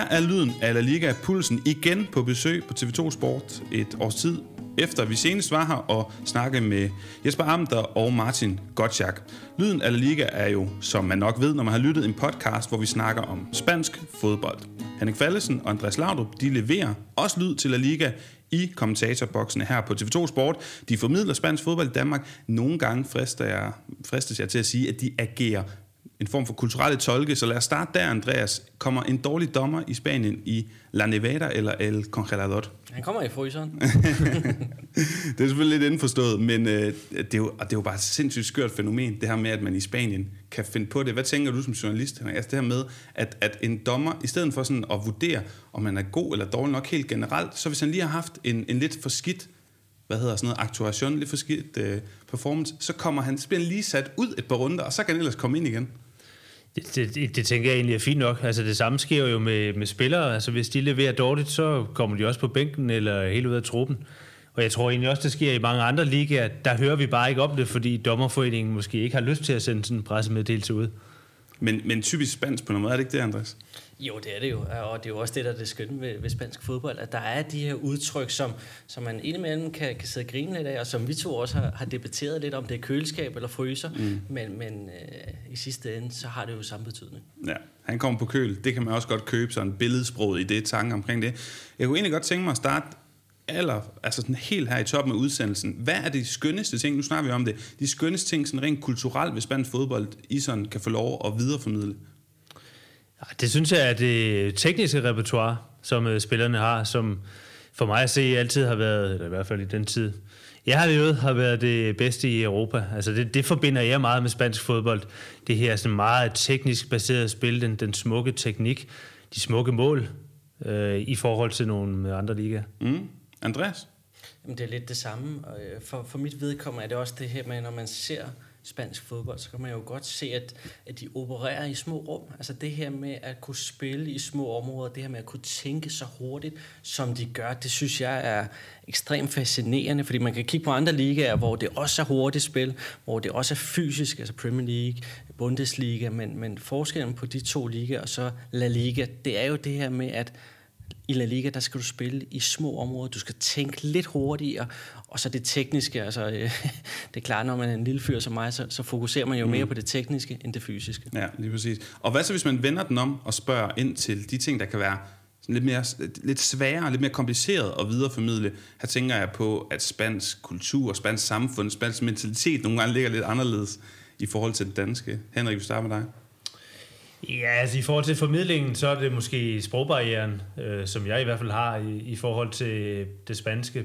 Her er lyden af La Liga Pulsen igen på besøg på TV2 Sport et års tid, efter vi senest var her og snakkede med Jesper Amter og Martin Gottschalk. Lyden af La Liga er jo, som man nok ved, når man har lyttet en podcast, hvor vi snakker om spansk fodbold. Henrik Fallesen og Andreas Laudrup, de leverer også lyd til La Liga i kommentatorboksen her på TV2 Sport. De formidler spansk fodbold i Danmark. Nogle gange frister jeg, fristes jeg til at sige, at de agerer en form for kulturelle tolke. Så lad os starte der, Andreas. Kommer en dårlig dommer i Spanien i La Nevada eller El Congelador? Han kommer i fryseren. det er selvfølgelig lidt indforstået, men øh, det, er jo, det er jo bare et sindssygt skørt fænomen, det her med, at man i Spanien kan finde på det. Hvad tænker du som journalist? Altså det her med, at, at en dommer, i stedet for sådan at vurdere, om man er god eller dårlig nok helt generelt, så hvis han lige har haft en, en lidt for skidt hvad hedder sådan noget, aktuation, lidt for skidt uh, performance, så kommer han, så bliver han lige sat ud et par runder, og så kan han ellers komme ind igen. Det, det, det, tænker jeg egentlig er fint nok. Altså det samme sker jo med, med spillere. Altså hvis de leverer dårligt, så kommer de også på bænken eller helt ud af truppen. Og jeg tror egentlig også, det sker i mange andre ligaer. Der hører vi bare ikke om det, fordi dommerforeningen måske ikke har lyst til at sende sådan en pressemeddelelse ud. Men, men typisk spansk på noget måde, er det ikke det, Andreas? Jo, det er det jo, og det er jo også det, der er det skønne ved, ved spansk fodbold, at der er de her udtryk, som, som man indimellem kan, kan sidde og grine lidt af, og som vi to også har, har debatteret lidt om, det er køleskab eller fryser, mm. men, men øh, i sidste ende, så har det jo samme betydning. Ja, han kommer på køl. Det kan man også godt købe, sådan en billedsprog i det, tanke omkring det. Jeg kunne egentlig godt tænke mig at starte aller, altså sådan helt her i toppen af udsendelsen. Hvad er de skønneste ting, nu snakker vi om det, de skønneste ting sådan rent kulturelt ved spansk fodbold, I sådan kan få lov at videreformidle? Det synes jeg er det tekniske repertoire, som øh, spillerne har, som for mig at se altid har været, eller i hvert fald i den tid, jeg har levet, har været det bedste i Europa. Altså det, det forbinder jeg meget med spansk fodbold. Det her sådan meget teknisk baseret spil, den, den smukke teknik, de smukke mål øh, i forhold til nogle andre ligaer. Mm. Andreas? Jamen, det er lidt det samme. Øh, for, for mit vedkommende er det også det her med, når man ser spansk fodbold, så kan man jo godt se, at, at de opererer i små rum. Altså det her med at kunne spille i små områder, det her med at kunne tænke så hurtigt, som de gør, det synes jeg er ekstremt fascinerende, fordi man kan kigge på andre ligaer, hvor det også er hurtigt spil, hvor det også er fysisk, altså Premier League, Bundesliga, men, men forskellen på de to ligaer og så La Liga, det er jo det her med, at i La Liga, der skal du spille i små områder. Du skal tænke lidt hurtigere, og så det tekniske. Altså, øh, det er klart, når man er en lille fyr som mig, så, så fokuserer man jo mm. mere på det tekniske end det fysiske. Ja, lige præcis. Og hvad så, hvis man vender den om og spørger ind til de ting, der kan være sådan lidt, mere, lidt sværere, lidt mere kompliceret at videreformidle. Her tænker jeg på, at spansk kultur, spansk samfund, spansk mentalitet nogle gange ligger lidt anderledes i forhold til det danske. Henrik, vi starter med dig. Ja, altså i forhold til formidlingen, så er det måske sprogbarrieren, øh, som jeg i hvert fald har i, i forhold til det spanske.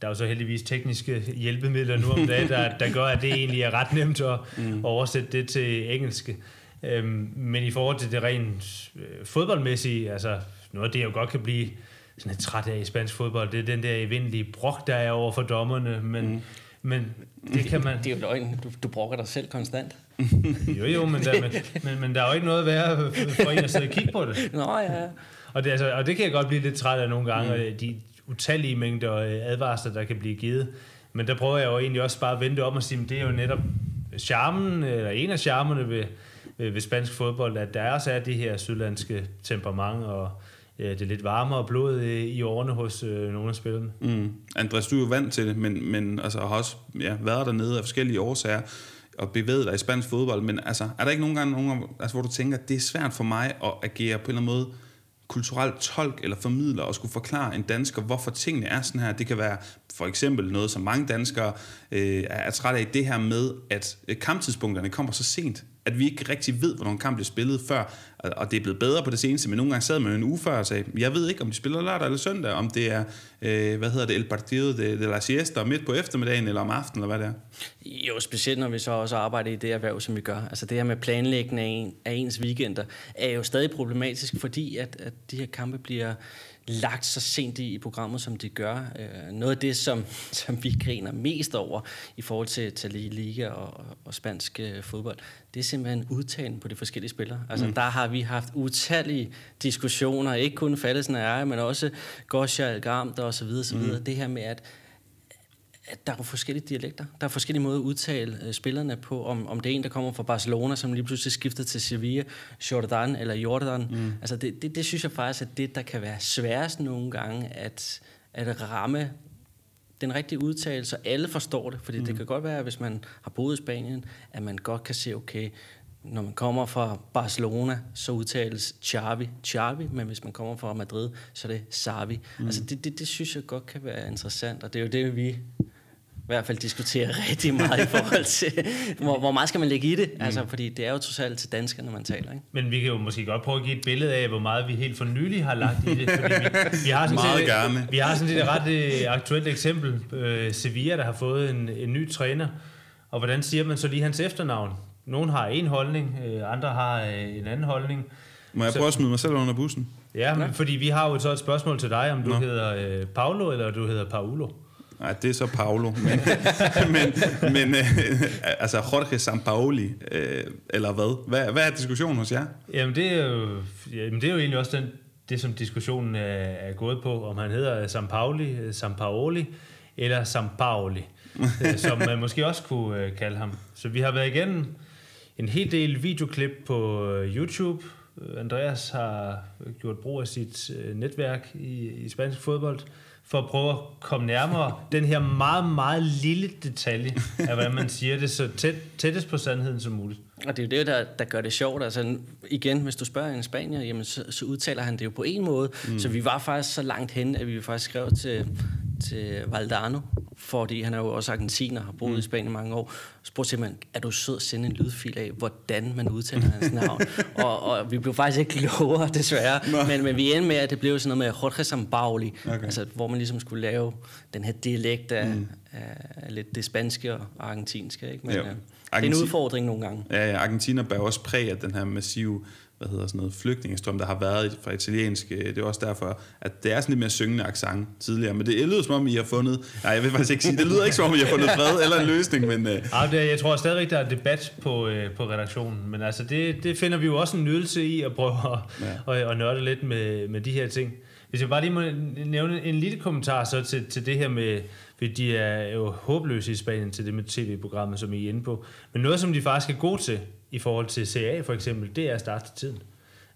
Der er jo så heldigvis tekniske hjælpemidler nu om dagen, der, der gør, at det egentlig er ret nemt at mm. oversætte det til engelske. Øhm, men i forhold til det rent øh, fodboldmæssige, altså noget af det, jeg jo godt kan blive sådan lidt træt af i spansk fodbold, det er den der evindelige brok, der er over for dommerne, men, mm. men det kan man... Det er jo løgn, du, du brokker dig selv konstant. jo, jo, men der, men, men, men der er jo ikke noget værd for en at sidde og kigge på det. Nå ja. Og det, altså, og det kan jeg godt blive lidt træt af nogle gange, mm. de utallige mængder øh, advarsler, der kan blive givet. Men der prøver jeg jo egentlig også bare at vente om og sige, at det er jo netop charmen, eller en af charmerne ved, ved, ved spansk fodbold, at der også er det her sydlandske temperament, og ja, det er lidt varmere blod øh, i årene hos øh, nogle af spillerne. Mm. Andreas, du er jo vant til det, men, men altså, har også ja, været dernede af forskellige årsager og bevæge dig i spansk fodbold, men altså, er der ikke nogen gange, nogen, altså, hvor du tænker, at det er svært for mig at agere på en eller anden måde kulturel tolk eller formidler og skulle forklare en dansker, hvorfor tingene er sådan her. Det kan være for eksempel noget, som mange danskere øh, er trætte af, det her med, at øh, kamptidspunkterne kommer så sent at vi ikke rigtig ved, hvornår en kamp bliver spillet før, og det er blevet bedre på det seneste, men nogle gange sad man en uge før og sagde, jeg ved ikke, om de spiller lørdag eller søndag, om det er, øh, hvad hedder det, El Partido de, de la Siesta midt på eftermiddagen, eller om aftenen, eller hvad det er. Jo, specielt når vi så også arbejder i det erhverv, som vi gør. Altså det her med planlægning af, en, af ens weekender, er jo stadig problematisk, fordi at, at de her kampe bliver lagt så sent i, i programmet, som de gør. Øh, noget af det, som, som vi griner mest over i forhold til, til liga og, og spansk øh, fodbold, det er simpelthen udtalen på de forskellige spillere. Altså, mm. der har vi haft utallige diskussioner, ikke kun Fallesen og jeg, men også Gosja, Algamt og så videre, så videre. Mm. Det her med, at at der er forskellige dialekter. Der er forskellige måder at udtale øh, spillerne på, om, om det er en, der kommer fra Barcelona, som lige pludselig skifter til Sevilla, Jordan eller Jordan. Mm. Altså det, det, det synes jeg faktisk, at det, der kan være sværest nogle gange, at, at ramme den rigtige udtale, så alle forstår det. Fordi mm. det kan godt være, at hvis man har boet i Spanien, at man godt kan se, okay, når man kommer fra Barcelona, så udtales Xavi, Xavi, men hvis man kommer fra Madrid, så er det Xavi. Mm. Altså det, det, det synes jeg godt kan være interessant, og det er jo det, vi i hvert fald diskuterer rigtig meget i forhold til, hvor, hvor meget skal man lægge i det? Mm. Altså, fordi det er jo trods alt til danskerne, man taler. Ikke? Men vi kan jo måske godt prøve at give et billede af, hvor meget vi helt for nylig har lagt i det. Fordi vi, vi har sådan meget set, gerne. Vi har sådan set et ret uh, aktuelt eksempel. Uh, Sevilla, der har fået en, en ny træner. Og hvordan siger man så lige hans efternavn? Nogle har en holdning, uh, andre har uh, en anden holdning. Må jeg prøve at smide mig selv under bussen? Ja, men, fordi vi har jo så et spørgsmål til dig, om du Nå. hedder uh, Paulo eller du hedder Paulo. Nej, det er så Paolo. Men, men, men øh, altså Jorge Sampaoli, øh, eller hvad? hvad? Hvad er diskussionen hos jer? Jamen det er jo, jamen, det er jo egentlig også den, det, som diskussionen er, er gået på, om han hedder Sampaoli, Sampaoli eller Sampaoli, øh, som man måske også kunne øh, kalde ham. Så vi har været igennem en hel del videoklip på øh, YouTube. Øh, Andreas har gjort brug af sit øh, netværk i, i spansk fodbold for at prøve at komme nærmere den her meget, meget lille detalje af, hvordan man siger det, så tæt, tættest på sandheden som muligt. Og det er jo det, der, der gør det sjovt. Altså, igen, hvis du spørger en spanier, jamen, så, så udtaler han det jo på en måde. Mm. Så vi var faktisk så langt hen, at vi faktisk skrev til, til Valdano, fordi han er jo også argentiner, har boet mm. i Spanien mange år, spurgte simpelthen, er du sød at sende en lydfil af, hvordan man udtaler hans navn? og, og vi blev faktisk ikke klogere, desværre. Men, men vi endte med, at det blev sådan noget med Jorge Sambauli, okay. altså, hvor man ligesom skulle lave den her dialekt af, mm. af, af lidt det spanske og argentinske. Ikke? Men, Jo. ja, det er en Argentin- udfordring nogle gange. Ja, ja, Argentina bærer også præg af den her massive hvad hedder sådan noget, flygtningestrøm, der har været fra italiensk. Det er også derfor, at det er sådan lidt mere syngende accent tidligere. Men det lyder som om, I har fundet... Nej, jeg vil faktisk ikke sige, det lyder ikke som om, I har fundet fred eller en løsning, men... Øh, Ja, det, jeg tror stadigvæk, der er debat på, øh, på redaktionen, men altså det, det finder vi jo også en nydelse i at prøve at, ja. at, at nørde lidt med, med de her ting. Hvis jeg bare lige må nævne en lille kommentar så til, til det her med, for de er jo håbløse i Spanien til det med tv-programmet, som I er inde på. Men noget, som de faktisk er gode til i forhold til CA for eksempel, det er at starte til tiden.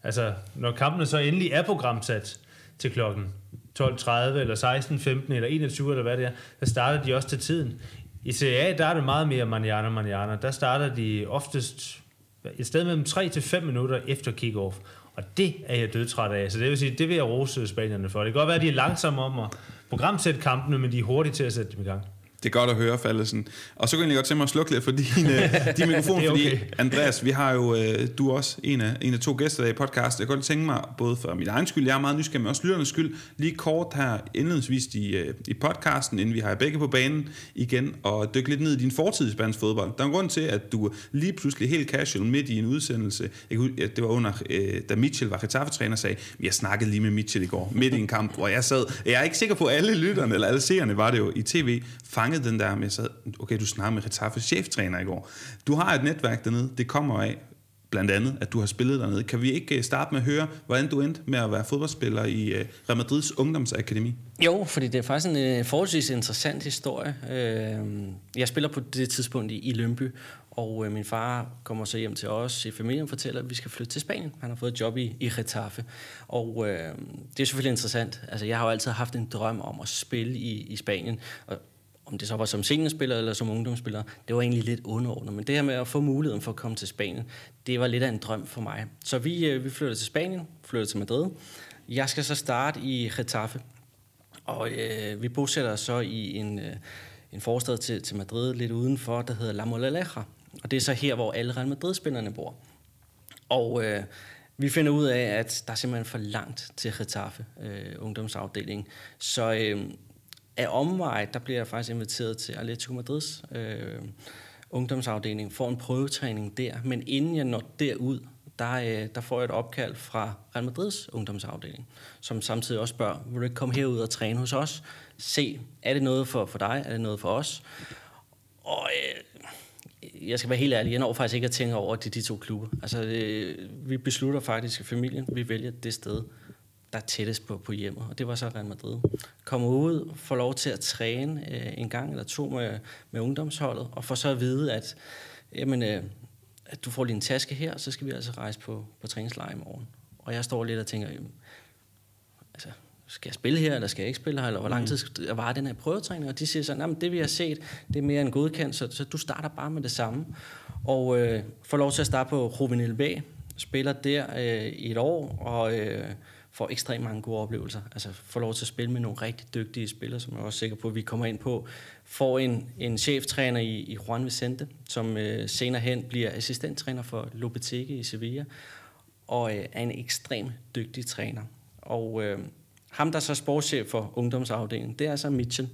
Altså, når kampene så endelig er programsat til klokken 12.30 eller 16.15 eller 21 eller hvad det er, der starter de også til tiden. I CA, der er det meget mere manjana manjana. Der starter de oftest et sted mellem 3 til 5 minutter efter kick-off. Og det er jeg dødtræt af. Så det vil sige, det vil jeg rose spanierne for. Det kan godt være, at de er langsomme om at programsætte kampene, men de er hurtige til at sætte dem i gang. Det er godt at høre, Fallesen. Og så kan jeg godt tænke mig at slukke lidt for din, øh, din mikrofon, er fordi okay. Andreas, vi har jo, øh, du er også en af, en af to gæster i podcast. Jeg kan godt tænke mig, både for min egen skyld, jeg er meget nysgerrig, men også lytternes skyld, lige kort her indledningsvis i, øh, i podcasten, inden vi har begge på banen igen, og dykke lidt ned i din fortid i spansk fodbold. Der er en grund til, at du lige pludselig helt casual midt i en udsendelse, jeg, ja, det var under, da Mitchell var Getafe-træner, sagde, jeg snakkede lige med Mitchell i går, midt i en kamp, hvor jeg sad, jeg er ikke sikker på, alle lytterne, eller alle seerne var det jo i tv, fanget den der med, så, sad, okay, du snakkede med Getafe cheftræner i går. Du har et netværk dernede, det kommer af, blandt andet, at du har spillet dernede. Kan vi ikke øh, starte med at høre, hvordan du endte med at være fodboldspiller i øh, Real Madrids ungdomsakademi? Jo, fordi det er faktisk en øh, forholdsvis interessant historie. Øh, jeg spiller på det tidspunkt i, i Lønby, og øh, min far kommer så hjem til os i familien og fortæller, at vi skal flytte til Spanien. Han har fået et job i, i Getafe. Og øh, det er selvfølgelig interessant. Altså, jeg har jo altid haft en drøm om at spille i, i Spanien. Og om det så var som seniorspiller eller som ungdomsspiller, det var egentlig lidt underordnet. Men det her med at få muligheden for at komme til Spanien, det var lidt af en drøm for mig. Så vi, øh, vi flyttede til Spanien, flyttede til Madrid. Jeg skal så starte i Getafe, og øh, vi bosætter os så i en, øh, en forstad til, til Madrid, lidt udenfor, der hedder La Moraleja. Og det er så her, hvor alle Real Madrid-spillerne bor. Og øh, vi finder ud af, at der er simpelthen for langt til Getafe, øh, ungdomsafdelingen. Så øh, af omvej, der bliver jeg faktisk inviteret til Atletico Madrids øh, ungdomsafdeling for en prøvetræning der. Men inden jeg når derud, der, øh, der får jeg et opkald fra Real Madrids ungdomsafdeling, som samtidig også spørger, vil du ikke komme herud og træne hos os? Se, er det noget for, for dig? Er det noget for os? Og øh, jeg skal være helt ærlig, jeg når faktisk ikke at tænke over de, de to klubber. Altså, øh, vi beslutter faktisk i familien, vi vælger det sted, der er tættest på, på hjemmet, og det var så Real Madrid. Kommer ud, får lov til at træne øh, en gang eller to med, med ungdomsholdet, og får så at vide, at, jamen, øh, at du får lige en taske her, så skal vi altså rejse på, på træningslejr i morgen. Og jeg står lidt og tænker, jamen, altså, skal jeg spille her, eller skal jeg ikke spille her, eller hvor lang mm. tid skal var den her prøvetræning? Og de siger så, det vi har set, det er mere end godkendt, så, så du starter bare med det samme. Og øh, får lov til at starte på Juvenil B, spiller der øh, i et år, og øh, får ekstremt mange gode oplevelser. Altså får lov til at spille med nogle rigtig dygtige spillere, som jeg er også sikker på, at vi kommer ind på. Får en, en cheftræner i, i Juan Vicente, som øh, senere hen bliver assistenttræner for Lopetegi i Sevilla, og øh, er en ekstremt dygtig træner. Og øh, ham, der er så sportschef for ungdomsafdelingen, det er så Mitchell,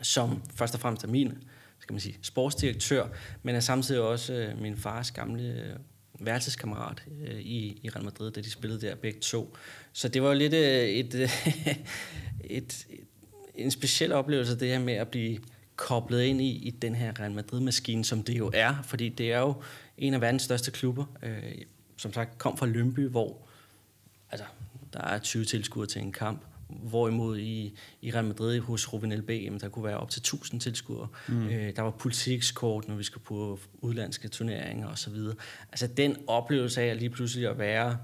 som først og fremmest er min skal man sige, sportsdirektør, men er samtidig også øh, min fars gamle øh, værelseskammerat øh, i, i Real Madrid, da de spillede der begge to. Så det var jo lidt øh, et, øh, et, et, en speciel oplevelse, det her med at blive koblet ind i, i den her Real Madrid-maskine, som det jo er, fordi det er jo en af verdens største klubber. Øh, som sagt, kom fra Lønby, hvor altså, der er 20 tilskuere til en kamp. Hvorimod i, i Real Madrid hos Ruben LB, jamen, der kunne være op til 1000 tilskuere. Mm. Øh, der var politikskort, når vi skulle på udlandske turneringer osv. Altså den oplevelse af at lige pludselig at være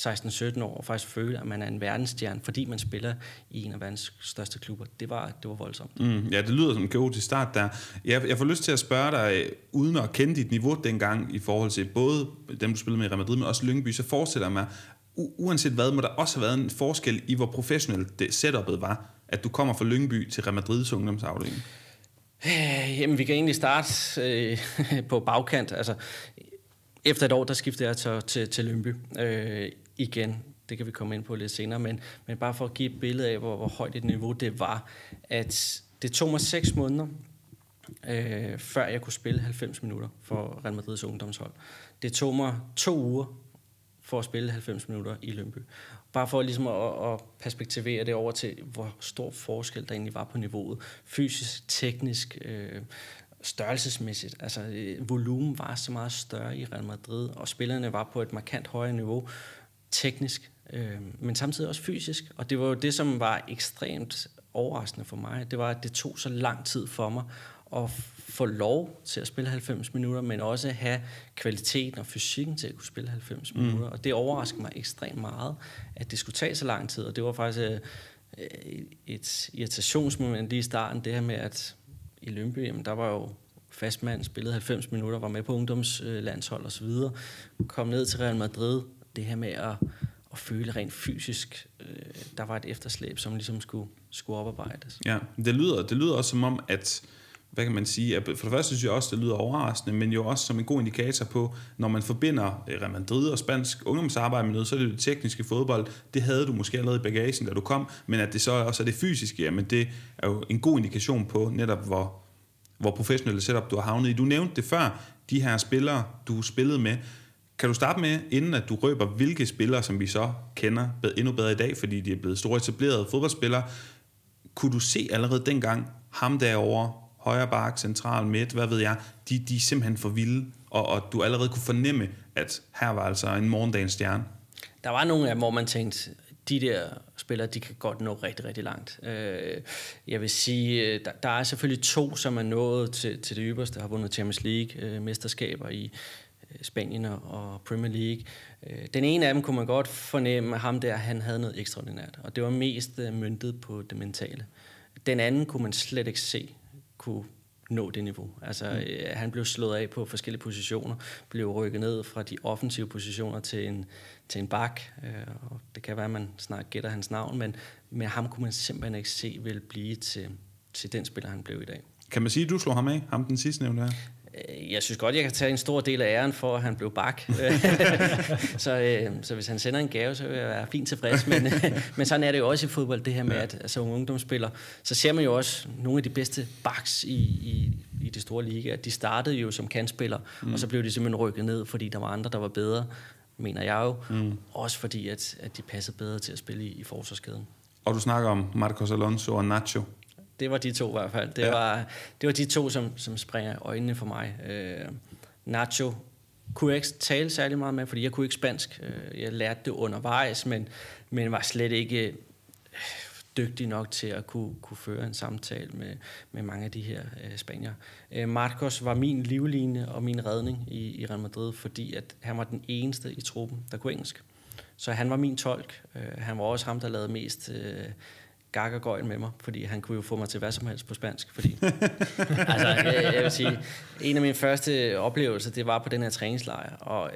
16-17 år og faktisk føle, at man er en verdensstjerne, fordi man spiller i en af verdens største klubber. Det var, det var voldsomt. Mm, ja, det lyder som en god start der. Jeg, jeg får lyst til at spørge dig, uden at kende dit niveau dengang, i forhold til både dem, du spillede med i Real Madrid, men også Lyngby, så forestiller jeg mig, uanset hvad, må der også have været en forskel i, hvor professionelt det setupet var, at du kommer fra Lyngby til Real Madrids ungdomsafdeling? Øh, jamen, vi kan egentlig starte øh, på bagkant. Altså, efter et år, der skiftede jeg til, til, til Lyngby øh, igen. Det kan vi komme ind på lidt senere, men, men bare for at give et billede af, hvor, hvor højt et niveau det var, at det tog mig seks måneder, øh, før jeg kunne spille 90 minutter for Real Madrids ungdomshold. Det tog mig to uger for at spille 90 minutter i Lønby. Bare for ligesom at, at perspektivere det over til, hvor stor forskel der egentlig var på niveauet. Fysisk, teknisk, øh, størrelsesmæssigt. Altså, øh, volumen var så meget større i Real Madrid, og spillerne var på et markant højere niveau teknisk, øh, men samtidig også fysisk. Og det var jo det, som var ekstremt overraskende for mig. Det var, at det tog så lang tid for mig at få lov til at spille 90 minutter, men også have kvaliteten og fysikken til at kunne spille 90 mm. minutter. Og det overraskede mig ekstremt meget, at det skulle tage så lang tid. Og det var faktisk øh, et irritationsmoment lige i starten, det her med, at i Lønby, jamen, der var jo fastmand, spillede 90 minutter, var med på ungdomslandshold osv., kom ned til Real Madrid, det her med at, at føle rent fysisk, øh, der var et efterslæb, som ligesom skulle, skulle oparbejdes. Ja, det lyder, det lyder også som om, at hvad kan man sige, for det første synes jeg også, det lyder overraskende, men jo også som en god indikator på, når man forbinder eh, Real Madrid og spansk ungdomsarbejde med noget, så er det det tekniske fodbold, det havde du måske allerede i bagagen, da du kom, men at det så også er det fysiske, jamen det er jo en god indikation på netop, hvor, hvor professionelle setup du har havnet i. Du nævnte det før, de her spillere, du spillede med. Kan du starte med, inden at du røber, hvilke spillere, som vi så kender endnu bedre i dag, fordi de er blevet store etablerede fodboldspillere, kunne du se allerede dengang ham derovre, højre bak, central midt, hvad ved jeg, de, de er simpelthen for vilde, og, og du allerede kunne fornemme, at her var altså en morgendagens stjerne. Der var nogle af dem, hvor man tænkte, de der spillere, de kan godt nå rigtig, rigtig langt. Øh, jeg vil sige, øh, der, der er selvfølgelig to, som er nået til, til det ypperste, har vundet Champions League-mesterskaber øh, i Spanien og Premier League. Den ene af dem kunne man godt fornemme, at ham der, han havde noget ekstraordinært, og det var mest myntet på det mentale. Den anden kunne man slet ikke se kunne nå det niveau. Altså, mm. øh, han blev slået af på forskellige positioner, blev rykket ned fra de offensive positioner til en, til en bak, øh, og det kan være, at man snart gætter hans navn, men med ham kunne man simpelthen ikke se vil blive til, til den spiller, han blev i dag. Kan man sige, at du slår ham af, ham den sidste nævnte her? Øh, jeg synes godt, jeg kan tage en stor del af æren for, at han blev bak. så, øh, så hvis han sender en gave, så vil jeg være fint tilfreds. Men, men sådan er det jo også i fodbold, det her med, at altså, ungdomsspiller, så ser man jo også nogle af de bedste baks i, i, i det store liga. De startede jo som kantspiller, mm. og så blev de simpelthen rykket ned, fordi der var andre, der var bedre, mener jeg jo. Mm. Også fordi, at, at de passede bedre til at spille i, i forsvarskæden. Og du snakker om Marcos Alonso og Nacho det var de to i hvert fald. Det, ja. var, det var de to, som, som springer øjnene for mig. Øh, Nacho kunne jeg ikke tale særlig meget med, fordi jeg kunne ikke spansk. Øh, jeg lærte det undervejs, men, men var slet ikke øh, dygtig nok til at kunne, kunne føre en samtale med, med mange af de her øh, spanier. Øh, Marcos var min livline og min redning i, i Real Madrid, fordi at han var den eneste i truppen, der kunne engelsk. Så han var min tolk. Øh, han var også ham, der lavede mest øh, gak og gøjl med mig, fordi han kunne jo få mig til hvad som helst på spansk. Fordi, altså, jeg, jeg vil sige, en af mine første oplevelser, det var på den her træningslejr, og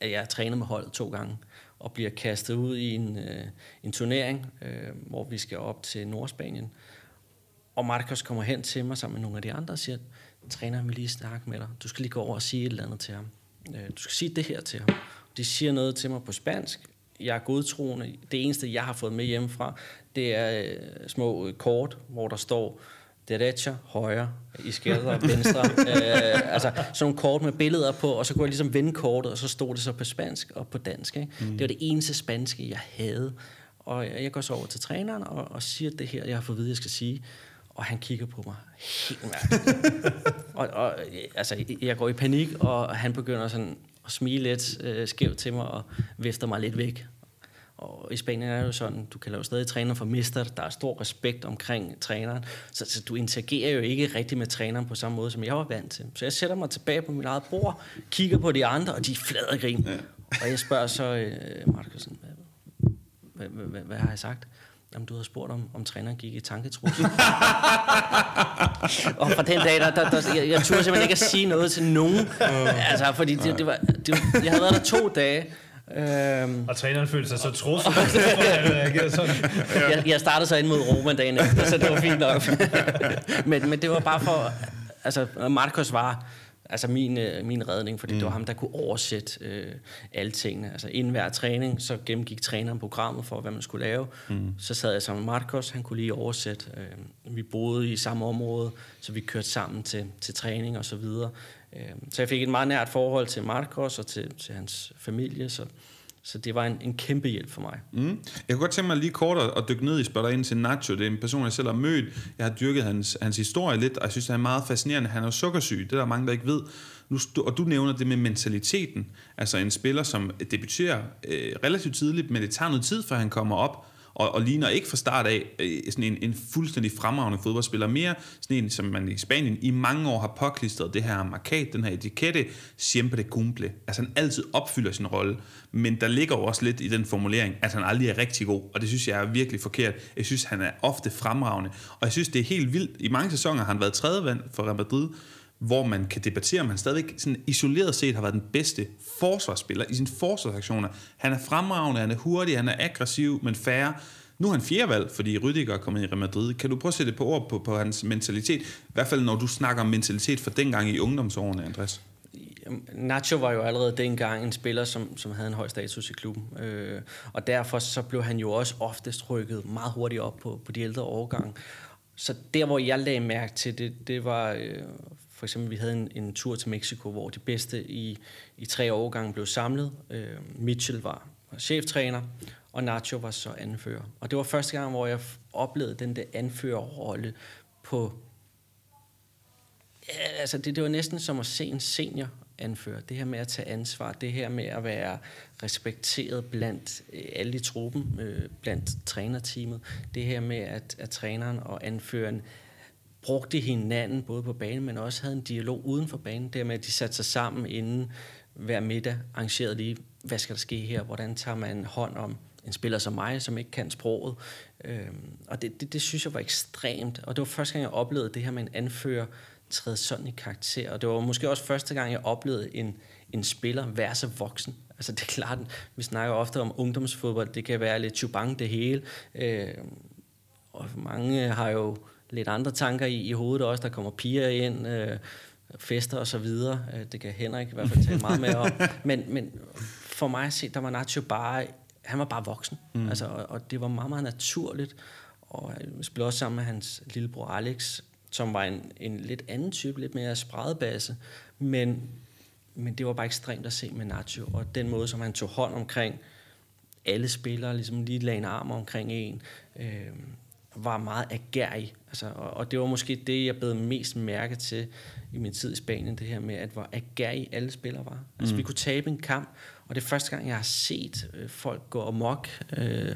at jeg trænede med holdet to gange, og bliver kastet ud i en, øh, en turnering, øh, hvor vi skal op til Nordspanien. Og Marcos kommer hen til mig sammen med nogle af de andre og siger, træner vil lige snakke med dig. Du skal lige gå over og sige et eller andet til ham. Øh, du skal sige det her til ham. De siger noget til mig på spansk. Jeg er godtroende. Det eneste, jeg har fået med hjemmefra, det er øh, små kort, hvor der står derecha, højre, izquierda, venstre. øh, altså sådan nogle kort med billeder på, og så kunne jeg ligesom vende kortet, og så stod det så på spansk og på dansk. Ikke? Mm. Det var det eneste spanske, jeg havde. Og jeg går så over til træneren og, og siger det her, jeg har fået at vide, jeg skal sige. Og han kigger på mig helt mærkeligt. og, og, altså, jeg går i panik, og han begynder sådan at smile lidt øh, skævt til mig og vifter mig lidt væk. Og i Spanien er det jo sådan, du kan lave stadig træner for mister, der er stor respekt omkring træneren, så, så du interagerer jo ikke rigtig med træneren på samme måde, som jeg var vant til. Så jeg sætter mig tilbage på mit eget bord, kigger på de andre, og de flader grin. Ja. Og jeg spørger så øh, Markusen, hvad, hvad, hvad, hvad har jeg sagt? Jamen, du har spurgt om, om træneren gik i tanketrus. og fra den dag, der, der, der jeg, jeg turde simpelthen ikke at sige noget til nogen. Altså, fordi det, det var, det, jeg havde været der to dage, Øhm, og træneren følte sig så trussel, sådan. jeg, jeg startede så ind mod Roma dagen efter, så det var fint nok. men, men det var bare for... Altså, Marcos var altså min, øh, min redning, fordi mm. det var mm. ham, der kunne oversætte øh, alle tingene. Altså inden hver træning, så gennemgik træneren programmet for, hvad man skulle lave. Mm. Så sad jeg sammen med Marcos, han kunne lige oversætte. Øh, vi boede i samme område, så vi kørte sammen til, til træning og så videre. Øh, så jeg fik et meget nært forhold til Marcos og til, til hans familie, så, så det var en, en kæmpe hjælp for mig. Mm. Jeg kunne godt tænke mig lige kort at dykke ned i spørge ind til Nacho. Det er en person, jeg selv har mødt. Jeg har dyrket hans, hans historie lidt, og jeg synes, det er meget fascinerende. Han er jo sukkersyg, det er der mange, der ikke ved. Nu, og du nævner det med mentaliteten. Altså en spiller, som debuterer øh, relativt tidligt, men det tager noget tid, før han kommer op og, og ligner ikke fra start af øh, sådan en, en fuldstændig fremragende fodboldspiller. Mere sådan en, som man i Spanien i mange år har påklistret det her markat, den her etikette, siempre cumple. Altså han altid opfylder sin rolle, men der ligger jo også lidt i den formulering, at han aldrig er rigtig god, og det synes jeg er virkelig forkert. Jeg synes, han er ofte fremragende, og jeg synes, det er helt vildt. I mange sæsoner har han været tredje vand for Real Madrid, hvor man kan debattere, om han stadigvæk sådan isoleret set har været den bedste forsvarsspiller i sine forsvarsaktioner. Han er fremragende, han er hurtig, han er aggressiv, men færre. Nu er han fjerde valg, fordi Rydiger er kommet i Real Madrid. Kan du prøve at sætte på ord på, på hans mentalitet? I hvert fald når du snakker om mentalitet fra dengang i ungdomsårene, Andreas. Nacho var jo allerede dengang en spiller, som, som havde en høj status i klubben. Øh, og derfor så blev han jo også oftest rykket meget hurtigt op på, på de ældre årgange. Så der, hvor jeg lagde mærke til det, det var øh, for eksempel, vi havde en, en tur til Mexico, hvor de bedste i, i tre årgange blev samlet. Øh, Mitchell var, var cheftræner, og Nacho var så anfører. Og det var første gang, hvor jeg oplevede den der anførerrolle på... Ja, altså det, det var næsten som at se en senior anfører. Det her med at tage ansvar, det her med at være respekteret blandt øh, alle i truppen, øh, blandt trænerteamet, det her med, at, at træneren og anføreren brugte hinanden både på banen, men også havde en dialog uden for banen. Det med, at de satte sig sammen inden hver middag, arrangerede lige, hvad skal der ske her, hvordan tager man hånd om en spiller som mig, som ikke kan sproget. Øhm, og det, det, det synes jeg var ekstremt. Og det var første gang, jeg oplevede det her med en anfører træde sådan i karakter. Og det var måske også første gang, jeg oplevede en, en spiller være så voksen. Altså det er klart, vi snakker ofte om ungdomsfodbold, det kan være lidt chubang det hele. Øh, og mange har jo lidt andre tanker i, i hovedet også. Der kommer piger ind, øh, fester og så videre. Øh, det kan Henrik i hvert fald tale meget mere om. Men, men for mig at se, der var Nacho bare, han var bare voksen. Mm. Altså, og, og det var meget, meget naturligt. Og jeg spillede også sammen med hans lillebror Alex, som var en, en lidt anden type, lidt mere spredebase. Men, men det var bare ekstremt at se med Nacho, og den måde, som han tog hånd omkring alle spillere, ligesom lige lagde en arm omkring en. Øh, var meget agerig. Altså, og, og det var måske det, jeg blev mest mærke til i min tid i Spanien, det her med, at hvor agerig alle spillere var. Altså, mm. vi kunne tabe en kamp, og det er første gang, jeg har set øh, folk gå amok øh,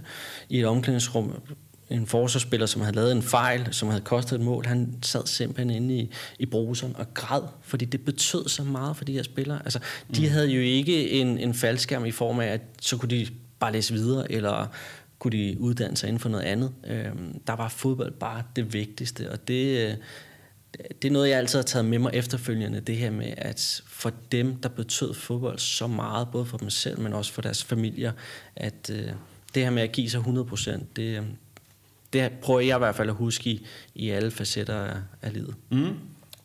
i et omklædningsrum. En forsvarsspiller, som havde lavet en fejl, som havde kostet et mål, han sad simpelthen inde i, i bruseren og græd, fordi det betød så meget for de her spillere. Altså, de mm. havde jo ikke en, en faldskærm i form af, at så kunne de bare læse videre, eller kunne de uddanne sig inden for noget andet. Øh, der var fodbold bare det vigtigste, og det, øh, det er noget, jeg altid har taget med mig efterfølgende, det her med, at for dem, der betød fodbold så meget, både for dem selv, men også for deres familier, at øh, det her med at give sig 100%, det, øh, det prøver jeg i hvert fald at huske i, i alle facetter af, af livet. Mm.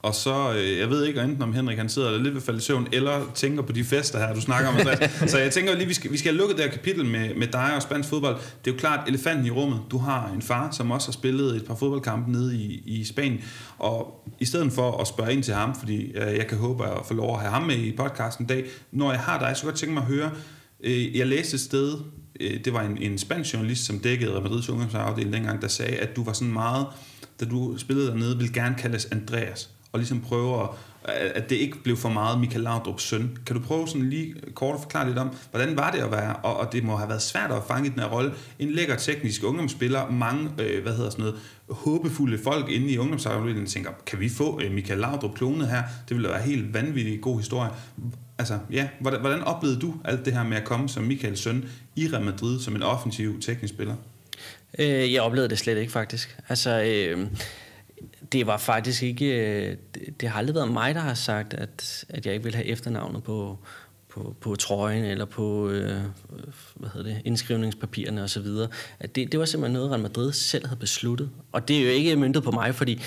Og så, øh, jeg ved ikke enten om Henrik han sidder lidt ved falde i søvn, eller tænker på de fester her, du snakker om. så jeg tænker lige, vi skal, vi skal have lukket det her kapitel med, med dig og spansk fodbold. Det er jo klart elefanten i rummet. Du har en far, som også har spillet et par fodboldkampe nede i, i Spanien. Og i stedet for at spørge ind til ham, fordi øh, jeg kan håbe at få lov at have ham med i podcasten en dag, når jeg har dig, så godt tænke mig at høre, øh, jeg læste et sted, det var en, en spansk journalist, som dækkede Madrids ungdomsafdeling dengang, der sagde, at du var sådan meget, da du spillede dernede, ville gerne kaldes Andreas og ligesom prøve at, at det ikke blev for meget Michael Laudrups søn. Kan du prøve sådan lige kort at forklare lidt om, hvordan var det at være, og, og det må have været svært at fange i den her rolle, en lækker teknisk ungdomsspiller, mange, øh, hvad hedder sådan noget, håbefulde folk inde i ungdomsafdelingen tænker, kan vi få øh, Michael Laudrup klonet her? Det ville være helt vanvittig god historie. Altså, ja, hvordan, hvordan oplevede du alt det her med at komme som Michaels søn i Real Madrid som en offensiv teknisk spiller? Øh, jeg oplevede det slet ikke, faktisk. Altså, øh, det var faktisk ikke... Øh, det, det har aldrig været mig, der har sagt, at, at jeg ikke vil have efternavnet på, på, på trøjen eller på øh, hvad hedder det, indskrivningspapirerne osv. At det, det var simpelthen noget, Real Madrid selv havde besluttet. Og det er jo ikke myndet på mig, fordi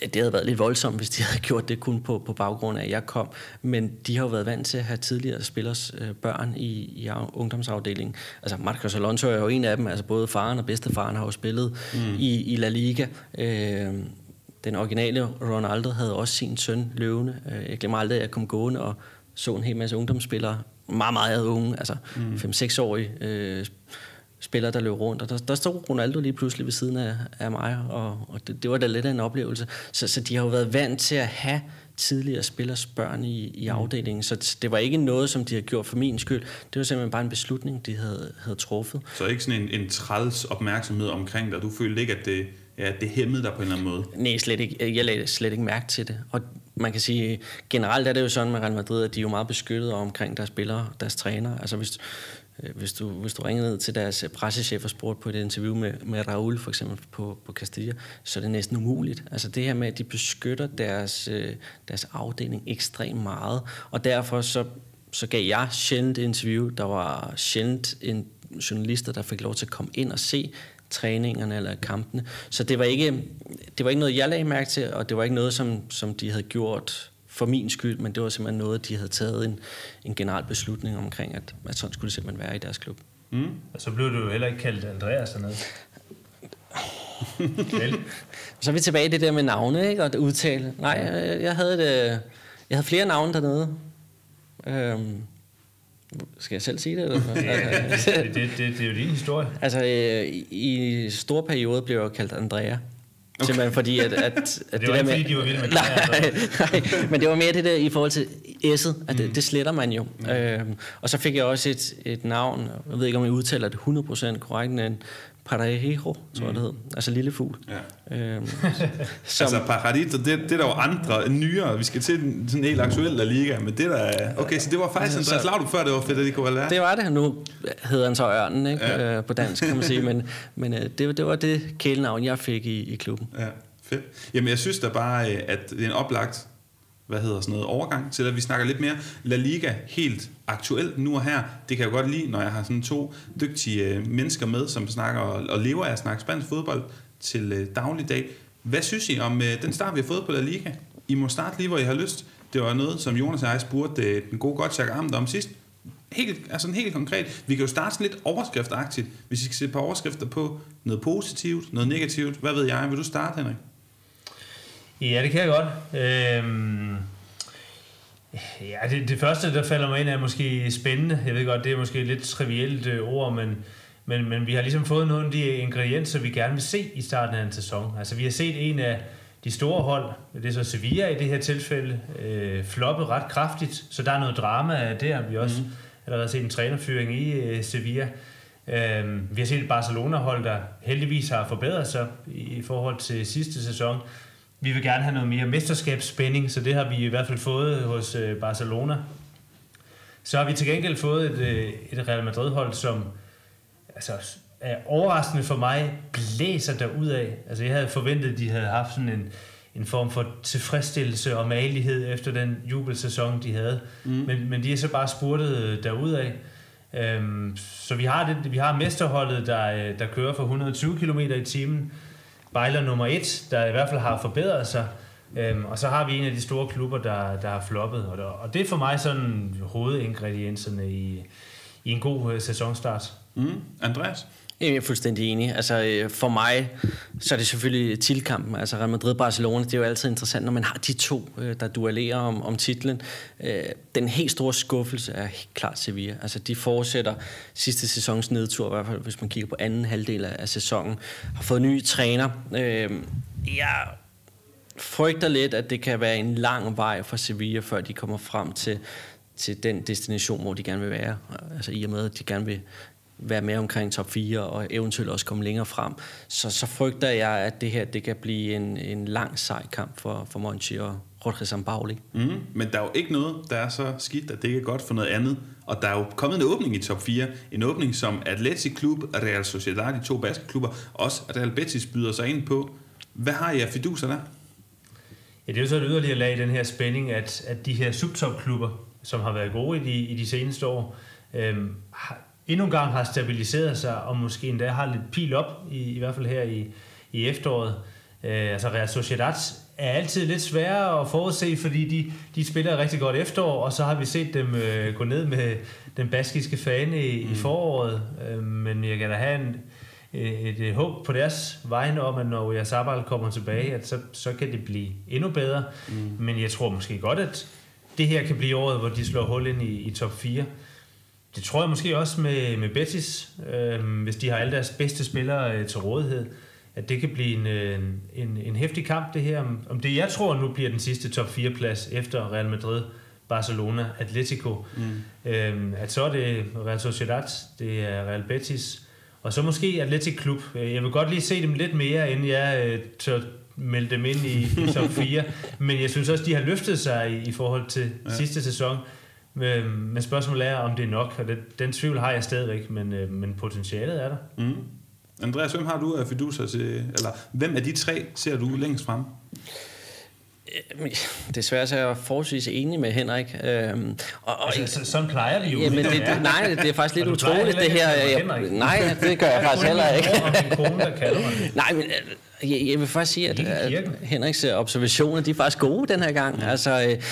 det havde været lidt voldsomt, hvis de havde gjort det kun på, på baggrund af, at jeg kom. Men de har jo været vant til at have tidligere spillers øh, børn i, i ungdomsafdelingen. Altså Marcos Alonso er jo en af dem. Altså både faren og bedstefaren har jo spillet mm. i, i La Liga. Øh, den originale Ronaldo havde også sin søn løvende. Øh, jeg glemmer aldrig, at jeg kom gående og så en hel masse ungdomsspillere, meget, meget unge, altså mm. 5-6-årige øh, spillere, der løb rundt. Og der, der stod Ronaldo lige pludselig ved siden af, af mig, og, og det, det var da lidt af en oplevelse. Så, så de har jo været vant til at have tidligere spillers børn i, i mm. afdelingen, så det var ikke noget, som de har gjort for min skyld. Det var simpelthen bare en beslutning, de havde, havde truffet. Så ikke sådan en, en træls opmærksomhed omkring dig? Du følte ikke, at det ja, det hæmmede dig på en eller anden måde? Nej, slet ikke. Jeg lagde slet ikke mærke til det. Og man kan sige, generelt er det jo sådan med Real Madrid, at de er jo meget beskyttet omkring deres spillere, deres træner. Altså hvis, øh, hvis du, hvis du ringede ned til deres øh, pressechef og spurgte på et interview med, med Raul for eksempel på, på Castilla, så er det næsten umuligt. Altså det her med, at de beskytter deres, øh, deres afdeling ekstremt meget, og derfor så, så gav jeg sjældent interview. Der var sjældent en journalister, der fik lov til at komme ind og se træningerne eller kampene. Så det var ikke, det var ikke noget, jeg lagde mærke til, og det var ikke noget, som, som de havde gjort for min skyld, men det var simpelthen noget, de havde taget en, en generel beslutning omkring, at, at sådan skulle det simpelthen være i deres klub. Mm. Og så blev du jo heller ikke kaldt Andreas eller noget. så er vi tilbage i det der med navne ikke? og udtale. Nej, jeg, jeg, havde det, jeg havde flere navne dernede. Øhm, skal jeg selv sige det? Eller? Altså, det, det, det, det er jo din historie. Altså, øh, i store perioder blev jeg kaldt Andrea. Okay. Simpelthen fordi, at... at, at det, var det ikke, der med, fordi de var vilde med nej, nej, men det var mere det der i forhold til S'et, at det, mm. det sletter man jo. Mm. Øhm, og så fik jeg også et, et navn, jeg ved ikke, om jeg udtaler det 100% korrekt, men Parejo, tror jeg det hed. Altså lille fugl. Ja. Øhm, som, altså Pajarito, det, det er der jo andre, nyere. Vi skal til den sådan helt aktuelle Liga, men det der... Okay, så det var faktisk altså, Andreas Laudrup før, det var Federico Valverde. Det var det. Nu hedder han så Ørnen, ikke? Ja. Øh, på dansk, kan man sige. Men, men øh, det, det var det kælenavn, jeg fik i, i klubben. Ja, fedt. Jamen, jeg synes da bare, øh, at det er en oplagt hvad hedder sådan noget, overgang til, at vi snakker lidt mere La Liga helt aktuelt nu og her. Det kan jeg godt lide, når jeg har sådan to dygtige øh, mennesker med, som snakker og, lever af at snakke spansk fodbold til øh, dagligdag. Hvad synes I om øh, den start, vi har fået på La Liga? I må starte lige, hvor I har lyst. Det var noget, som Jonas og jeg spurgte den gode Gottschalk Amt om sidst. Helt, altså helt konkret. Vi kan jo starte sådan lidt overskriftagtigt, hvis I skal se et par overskrifter på noget positivt, noget negativt. Hvad ved jeg? Vil du starte, Henrik? Ja, det kan jeg godt. Øhm, ja, det, det første, der falder mig ind, er måske spændende. Jeg ved godt, det er måske et lidt trivielt øh, ord, men Men, men vi har ligesom fået nogle af de ingredienser, vi gerne vil se i starten af en sæson. Altså vi har set en af de store hold, det er så Sevilla i det her tilfælde, øh, floppe ret kraftigt, så der er noget drama der. Vi har også mm. allerede set en trænerfyring i øh, Sevilla. Øh, vi har set et Barcelona-hold, der heldigvis har forbedret sig i, i forhold til sidste sæson. Vi vil gerne have noget mere mesterskabsspænding, så det har vi i hvert fald fået hos øh, Barcelona. Så har vi til gengæld fået et, øh, et Real Madrid-hold, som altså, er overraskende for mig blæser der ud af. Altså jeg havde forventet, at de havde haft sådan en, en form for tilfredsstillelse og malighed efter den jubelsæson, de havde. Mm. Men, men de er så bare spurtet derud af. Øhm, så vi har, det, vi har mesterholdet, der, der kører for 120 km i timen. Bejler nummer et, der i hvert fald har forbedret sig. Øhm, og så har vi en af de store klubber, der, der har floppet. Og, der, og det er for mig sådan hovedingredienserne i, i en god øh, sæsonstart. Mm. Andreas? Jeg er fuldstændig enig. Altså, øh, for mig, så er det selvfølgelig titelkampen. Altså Real Madrid-Barcelona, det er jo altid interessant, når man har de to, øh, der duellerer om, om titlen. Øh, den helt store skuffelse er helt klart Sevilla. Altså, de fortsætter sidste sæsons nedtur, i hvert fald hvis man kigger på anden halvdel af sæsonen. Har fået nye træner. Jeg frygter lidt, at det kan være en lang vej for Sevilla, før de kommer frem til, til den destination, hvor de gerne vil være. Altså i og med, at de gerne vil være med omkring top 4 og eventuelt også komme længere frem, så, så frygter jeg, at det her det kan blive en, en lang sej kamp for, for Monchi og Jorge Sampaoli. Mm, men der er jo ikke noget, der er så skidt, at det ikke er godt for noget andet. Og der er jo kommet en åbning i top 4. En åbning, som Athletic Club og Real Sociedad, de to basketklubber, også Real Betis byder sig ind på. Hvad har I af fiduser der? Ja, det er jo så et yderligere lag i den her spænding, at, at de her subtopklubber, som har været gode i de, i de seneste år, øhm, har, endnu en gang har stabiliseret sig, og måske endda har lidt pil op, i, i hvert fald her i, i efteråret. Øh, altså Real Sociedad er altid lidt sværere at forudse, fordi de, de spiller rigtig godt efterår, og så har vi set dem øh, gå ned med den baskiske fane i, mm. i foråret. Øh, men jeg kan da have en, et, et håb på deres vegne om, at når Jasabal kommer tilbage, at så, så kan det blive endnu bedre. Mm. Men jeg tror måske godt, at det her kan blive året, hvor de slår hul ind i, i top 4. Det tror jeg måske også med, med Betis, øh, hvis de har alle deres bedste spillere øh, til rådighed, at det kan blive en, øh, en, en hæftig kamp, det her. Om det, jeg tror nu bliver den sidste top 4-plads efter Real Madrid, Barcelona, Atletico. Mm. Øh, at så er det Real Sociedad, det er Real Betis, og så måske Atletic Klub. Øh, jeg vil godt lige se dem lidt mere, inden jeg øh, tør melde dem ind i, i top 4. Men jeg synes også, de har løftet sig i, i forhold til ja. sidste sæson. Men, men spørgsmålet er, om det er nok, og det, den tvivl har jeg stadigvæk, men, øh, men potentialet er der. Mm. Andreas, hvem har du af fiduser til, eller hvem af de tre ser du længst frem? Desværre så er jeg forholdsvis enig med Henrik. Øhm, og, og, altså, sådan plejer vi jo. Jamen, det, det, nej, det er faktisk lidt utroligt, det her. Jeg, nej, det gør jeg faktisk heller ikke. nej, men jeg, jeg vil faktisk sige, at, at Henriks observationer, de er faktisk gode den her gang. Altså, øh,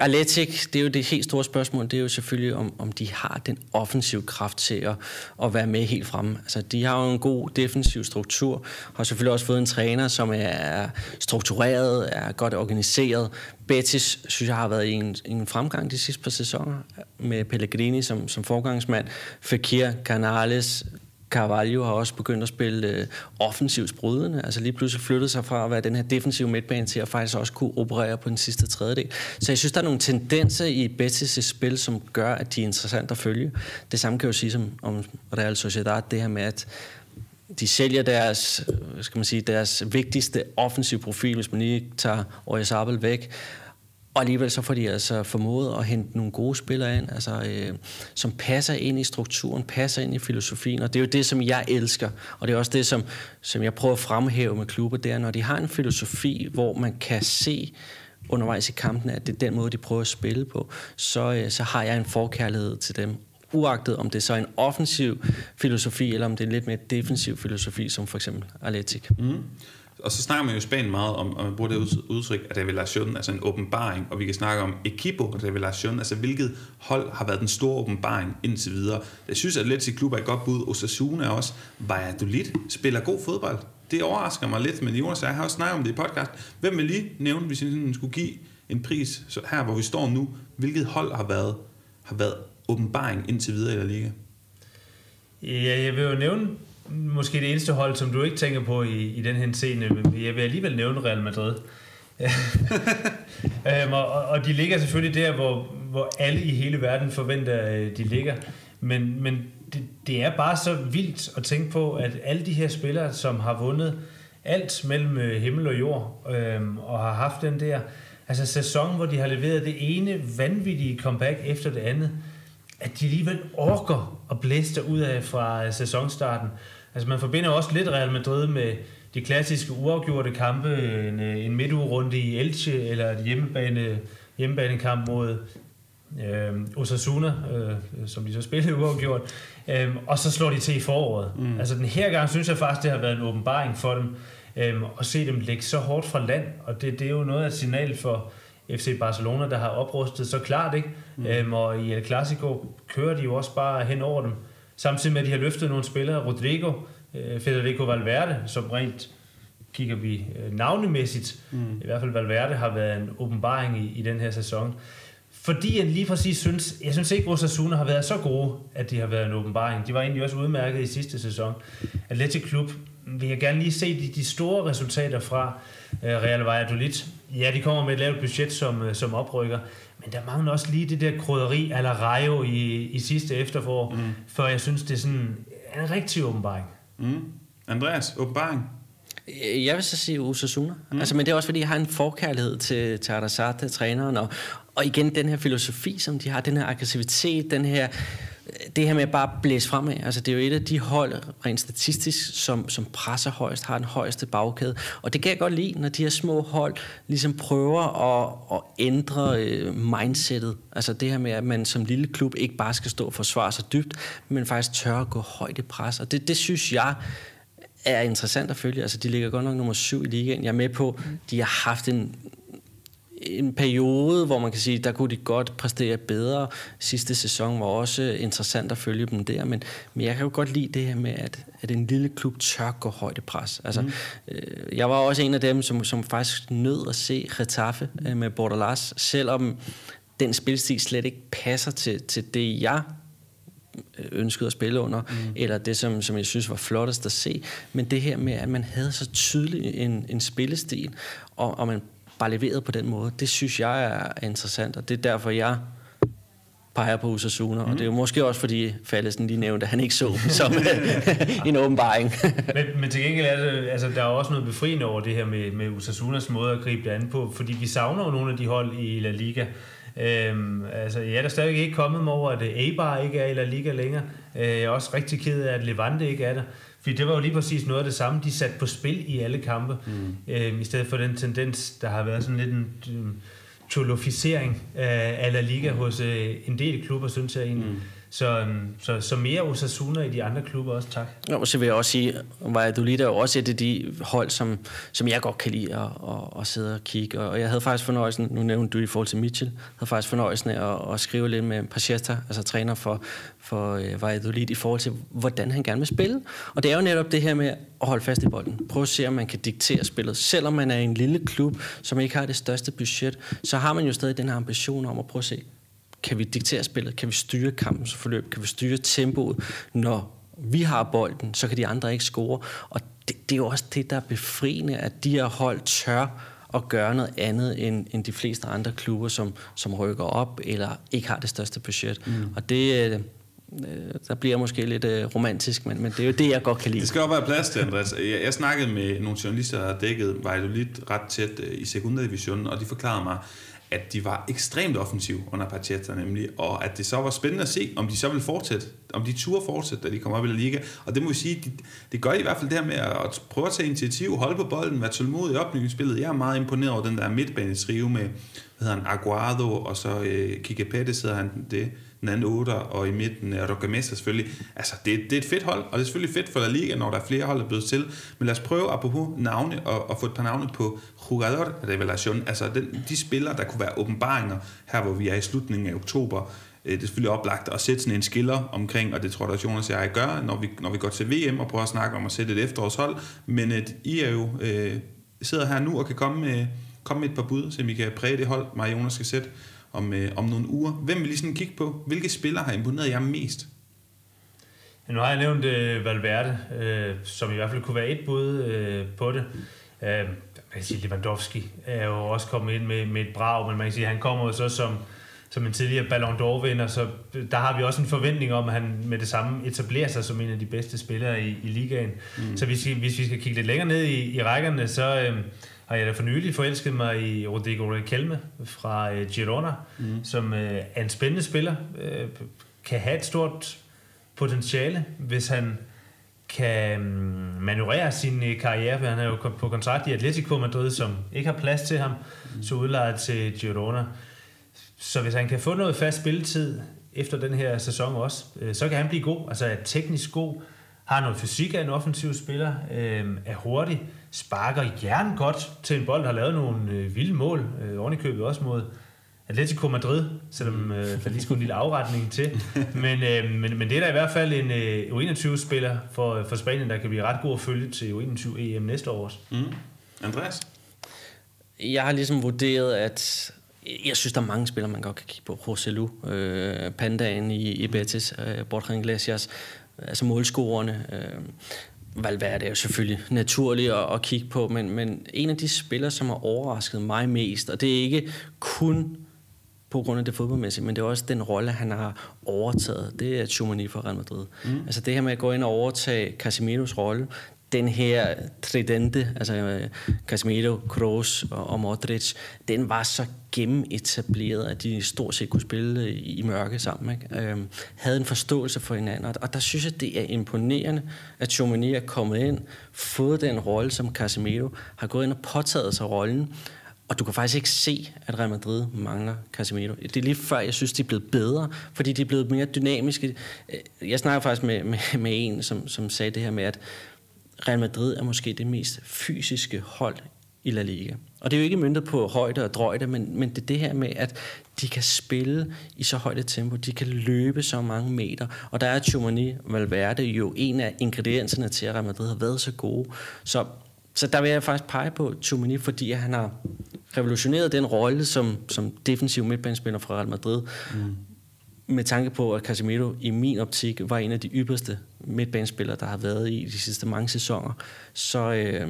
Atletic, det er jo det helt store spørgsmål, det er jo selvfølgelig, om, om de har den offensive kraft til at, at være med helt fremme. Altså, de har jo en god defensiv struktur, har selvfølgelig også fået en træner, som er struktureret, er godt organiseret. Betis, synes jeg, har været i en, en fremgang de sidste par sæsoner, med Pellegrini som, som forgangsmand, Fekir, Canales, Carvalho har også begyndt at spille øh, offensivt sprudende, altså lige pludselig flyttet sig fra at være den her defensive midtbane til at faktisk også kunne operere på den sidste tredjedel. Så jeg synes, der er nogle tendenser i Betis' spil, som gør, at de er interessant at følge. Det samme kan jo sige som om Real Sociedad, det her med, at de sælger deres, øh, skal man sige, deres vigtigste offensiv profil, hvis man lige tager Oyarzabal væk, og alligevel så får de altså formået at hente nogle gode spillere ind, altså, øh, som passer ind i strukturen, passer ind i filosofien, og det er jo det, som jeg elsker. Og det er også det, som, som jeg prøver at fremhæve med klubber, det er, når de har en filosofi, hvor man kan se undervejs i kampen, at det er den måde, de prøver at spille på, så, øh, så har jeg en forkærlighed til dem. Uagtet om det så er en offensiv filosofi, eller om det er en lidt mere defensiv filosofi, som for eksempel Atletic. Mm. Og så snakker man jo i Spanien meget om, og man bruger det udtryk, at revelation, altså en åbenbaring, og vi kan snakke om equipo revelation, altså hvilket hold har været den store åbenbaring indtil videre. Jeg synes, at Atletico Klub er et godt bud. Osasuna også. Valladolid spiller god fodbold. Det overrasker mig lidt, men Jonas, jeg har også snakket om det i podcast. Hvem vil lige nævne, hvis jeg skulle give en pris, så her hvor vi står nu, hvilket hold har været, har været åbenbaring indtil videre i La Liga? Ja, jeg vil jo nævne måske det eneste hold, som du ikke tænker på i, i den her scene, men jeg vil alligevel nævne Real Madrid. øhm, og, og de ligger selvfølgelig der, hvor, hvor alle i hele verden forventer, at de ligger. Men, men det, det er bare så vildt at tænke på, at alle de her spillere, som har vundet alt mellem øh, himmel og jord, øhm, og har haft den der altså sæson, hvor de har leveret det ene vanvittige comeback efter det andet, at de alligevel orker at blæse ud af fra øh, sæsonstarten. Altså man forbinder også lidt Real Madrid med de klassiske uafgjorte kampe, en, øh, en midtugerunde i Elche, eller et hjemmebane, hjemmebanekamp mod øh, Osasuna, øh, som de så spillede uafgjort, øh, og så slår de til i foråret. Mm. Altså den her gang synes jeg faktisk, det har været en åbenbaring for dem, øh, at se dem lægge så hårdt fra land, og det, det er jo noget af et signal for FC Barcelona, der har oprustet så klart, ikke? Mm. Øhm, og i El Clasico kører de jo også bare hen over dem. Samtidig med, at de har løftet nogle spillere, Rodrigo, øh, Federico Valverde, som rent kigger vi øh, navnemæssigt, mm. i hvert fald Valverde har været en åbenbaring i, i den her sæson. Fordi jeg lige præcis synes, jeg synes ikke, Osasuna har været så gode, at de har været en åbenbaring. De var egentlig også udmærket i sidste sæson. Atletic Klub vil jeg gerne lige se de, de store resultater fra uh, Real Valladolid. Ja, de kommer med et lavt budget som, som oprykker, men der mangler også lige det der krydderi eller Rayo i, i sidste efterfor, mm. før jeg synes, det er sådan en rigtig åbenbaring. Mm. Andreas, åbenbaring? Jeg vil så sige Osasuna. Mm. Altså, men det er også, fordi jeg har en forkærlighed til, til Arasate, træneren, og, og igen den her filosofi, som de har, den her aggressivitet, den her, det her med at bare blæse fremad. Altså, det er jo et af de hold, rent statistisk, som, som presser højst, har den højeste bagkæde. Og det kan jeg godt lide, når de her små hold ligesom prøver at, at ændre øh, mindsetet. Altså det her med, at man som lille klub ikke bare skal stå og forsvare sig dybt, men faktisk tør at gå højt i pres. Og det, det synes jeg er interessant at følge. Altså, de ligger godt nok nummer syv i ligaen. Jeg er med på, de har haft en, en periode, hvor man kan sige, der kunne de godt præstere bedre. Sidste sæson var også interessant at følge dem der, men, men jeg kan jo godt lide det her med, at, at en lille klub tør gå højde pres. Altså, mm. øh, jeg var også en af dem, som, som faktisk nød at se Retaffe øh, med Bordalas, selvom den spilstil slet ikke passer til, til det, jeg ønskede at spille under, mm. eller det, som, som jeg synes var flottest at se. Men det her med, at man havde så tydelig en, en spillestil, og, og man bare leverede på den måde, det synes jeg er interessant, og det er derfor, jeg peger på Usasuna, mm. og det er jo måske også fordi Fallesen lige nævnte, at han ikke så som en åbenbaring. men, men til gengæld er det, altså, der er også noget befriende over det her med, med Usasunas måde at gribe det an på, fordi vi savner jo nogle af de hold i La Liga, Øhm, altså, jeg er der stadig ikke kommet mig over, at Eibar ikke er i La Liga længere. Øh, jeg er også rigtig ked af, at Levante ikke er der. Fordi det var jo lige præcis noget af det samme, de satte på spil i alle kampe. Mm. Øhm, I stedet for den tendens, der har været sådan lidt en toloficering af La Liga hos øh, en del klubber, synes jeg egentlig. Mm. Så, øhm, så, så mere Osasuna i de andre klubber også, tak. Jo, så vil jeg også sige, Valladolid er jo også et af de hold, som, som jeg godt kan lide at, at, at sidde og kigge. Og jeg havde faktisk fornøjelsen, nu nævnte du i forhold til Mitchell, havde faktisk fornøjelsen af at, at skrive lidt med Pacheta, altså træner for, for øh, uh, Valladolid, i forhold til, hvordan han gerne vil spille. Og det er jo netop det her med at holde fast i bolden. Prøv at se, om man kan diktere spillet. Selvom man er en lille klub, som ikke har det største budget, så har man jo stadig den her ambition om at prøve at se, kan vi diktere spillet? Kan vi styre kampens forløb? Kan vi styre tempoet? Når vi har bolden, så kan de andre ikke score. Og det, det er jo også det, der er befriende, at de her hold tør at gøre noget andet end, end de fleste andre klubber, som, som rykker op eller ikke har det største budget. Mm. Og det, øh, der bliver måske lidt øh, romantisk, men, men det er jo det, jeg godt kan lide. Det skal også være plads til, Andreas. Jeg, jeg snakkede med nogle journalister, der har dækket Valladolid ret tæt øh, i sekundærdivisionen, og de forklarede mig, at de var ekstremt offensive under Pacheta nemlig, og at det så var spændende at se, om de så vil fortsætte, om de turde fortsætte, da de kom op i La Liga. Og det må vi sige, de, det gør de i hvert fald det her med at prøve at tage initiativ, holde på bolden, være tålmodig i opbygningsspillet. Jeg er meget imponeret over den der midtbanetrive med, hvad hedder han, Aguado, og så øh, Kike Pettis hedder han det, den anden 8, og i midten er Rogamesa selvfølgelig. Altså, det, det er et fedt hold, og det er selvfølgelig fedt for La Liga, når der er flere hold, der blevet til. Men lad os prøve, apropos navne, og, og få et par navne på jugador revelation, altså den, de spillere, der kunne være åbenbaringer, her hvor vi er i slutningen af oktober, øh, det er selvfølgelig oplagt at sætte sådan en skiller omkring, og det tror jeg også Jonas og jeg gør, når vi, når vi går til VM og prøver at snakke om at sætte et efterårshold. Men at I er jo øh, sidder her nu og kan komme med, komme med et par bud, så vi kan præge det hold, mig og Jonas skal sætte om, øh, om nogle uger. Hvem vil lige sådan kigge på? Hvilke spillere har imponeret jer mest? Nu har jeg nævnt øh, Valverde, øh, som i hvert fald kunne være et bud øh, på det. Øh, man kan sige, Lewandowski er jo også kommet ind med, med et brag, men man kan sige, at han kommer jo så som, som en tidligere Ballon d'Or-vinder, så der har vi også en forventning om, at han med det samme etablerer sig som en af de bedste spillere i, i ligaen. Mm. Så hvis, hvis vi skal kigge lidt længere ned i, i rækkerne, så øh, har jeg da for nylig forelsket mig i Rodrigo Riquelme fra øh, Girona, mm. som øh, er en spændende spiller, øh, kan have et stort potentiale, hvis han kan mm, manøvrere sin karriere, for han er jo på kontrakt i Atletico Madrid, som ikke har plads til ham, mm. så udlejet til Girona. Så hvis han kan få noget fast spilletid efter den her sæson også, så kan han blive god. Altså er teknisk god, har noget fysik af en offensiv spiller, øh, er hurtig, sparker jern godt til en bold, har lavet nogle vilde mål, oven i købet også mod Atletico Madrid, selvom øh, der lige skulle en lille afretning til. Men, øh, men, men det er da i hvert fald en øh, U21-spiller for, for Spanien, der kan blive ret god at følge til U21-EM næste år også. Mm. Andreas? Jeg har ligesom vurderet, at jeg synes, der er mange spillere, man godt kan kigge på. Roselu, øh, Pandaen i, i Betis, øh, Borja Iglesias, altså målscorerne. Øh, Valverde er jo selvfølgelig naturligt at, at kigge på, men, men en af de spillere, som har overrasket mig mest, og det er ikke kun på grund af det fodboldmæssige, men det er også den rolle, han har overtaget. Det er Chumani for Real Madrid. Mm. Altså det her med at gå ind og overtage Casemiros rolle, den her tridente, altså øh, Casemiro, Kroos og Modric, den var så gennemetableret, at de stort set kunne spille øh, i mørke sammen. Ikke? Øhm, havde en forståelse for hinanden, og der synes jeg, det er imponerende, at Chomini er kommet ind, fået den rolle, som Casemiro har gået ind og påtaget sig rollen, og du kan faktisk ikke se, at Real Madrid mangler Casemiro. Det er lige før, jeg synes, de er blevet bedre, fordi de er blevet mere dynamiske. Øh, jeg snakker faktisk med, med, med en, som, som sagde det her med, at Real Madrid er måske det mest fysiske hold i La Liga. Og det er jo ikke myndet på højde og drøjde, men, men det er det her med, at de kan spille i så højt et tempo, de kan løbe så mange meter, og der er Chumani Valverde jo en af ingredienserne til, at Real Madrid har været så gode. Så, så der vil jeg faktisk pege på Chumani, fordi han har revolutioneret den rolle som, som defensiv midtbanespiller fra Real Madrid, mm med tanke på, at Casemiro i min optik var en af de ypperste midtbanespillere, der har været i de sidste mange sæsoner, så, øh,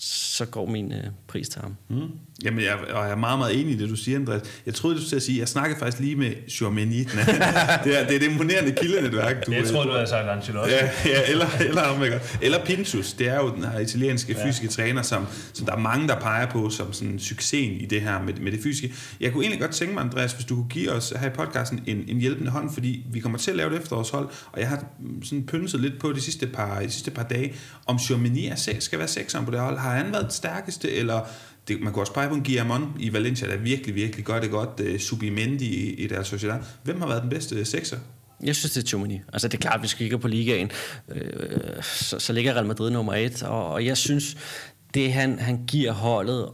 så går min øh, pris til ham. Mm. Jamen, jeg, og jeg er meget, meget enig i det, du siger, Andreas. Jeg troede, du skulle sige, jeg snakkede faktisk lige med Jourmeni. det, er, det er et imponerende kildenetværk. Du, jeg tror, du havde sagt Ancelotti. Ja, ja eller, eller, eller Pintus. Det er jo den her italienske ja. fysiske træner, som, som der er mange, der peger på som sådan succesen i det her med, med det fysiske. Jeg kunne egentlig godt tænke mig, Andreas, hvis du kunne give os her i podcasten en, en hjælpende hånd, fordi vi kommer til at lave et efterårshold, og jeg har sådan pynset lidt på de sidste par, de sidste par dage, om Jourmeni skal være sekseren på det hold. Har han været den stærkeste, eller det, man kunne også pege på en Guillermon i Valencia, der virkelig, virkelig gør det godt. Uh, Subimendi i, i deres Sociedad. Hvem har været den bedste sekser? Jeg synes, det er Chumani. Altså, det er klart, hvis vi kigger på ligaen, øh, så, så ligger Real Madrid nummer et, og, og jeg synes, det han, han giver holdet,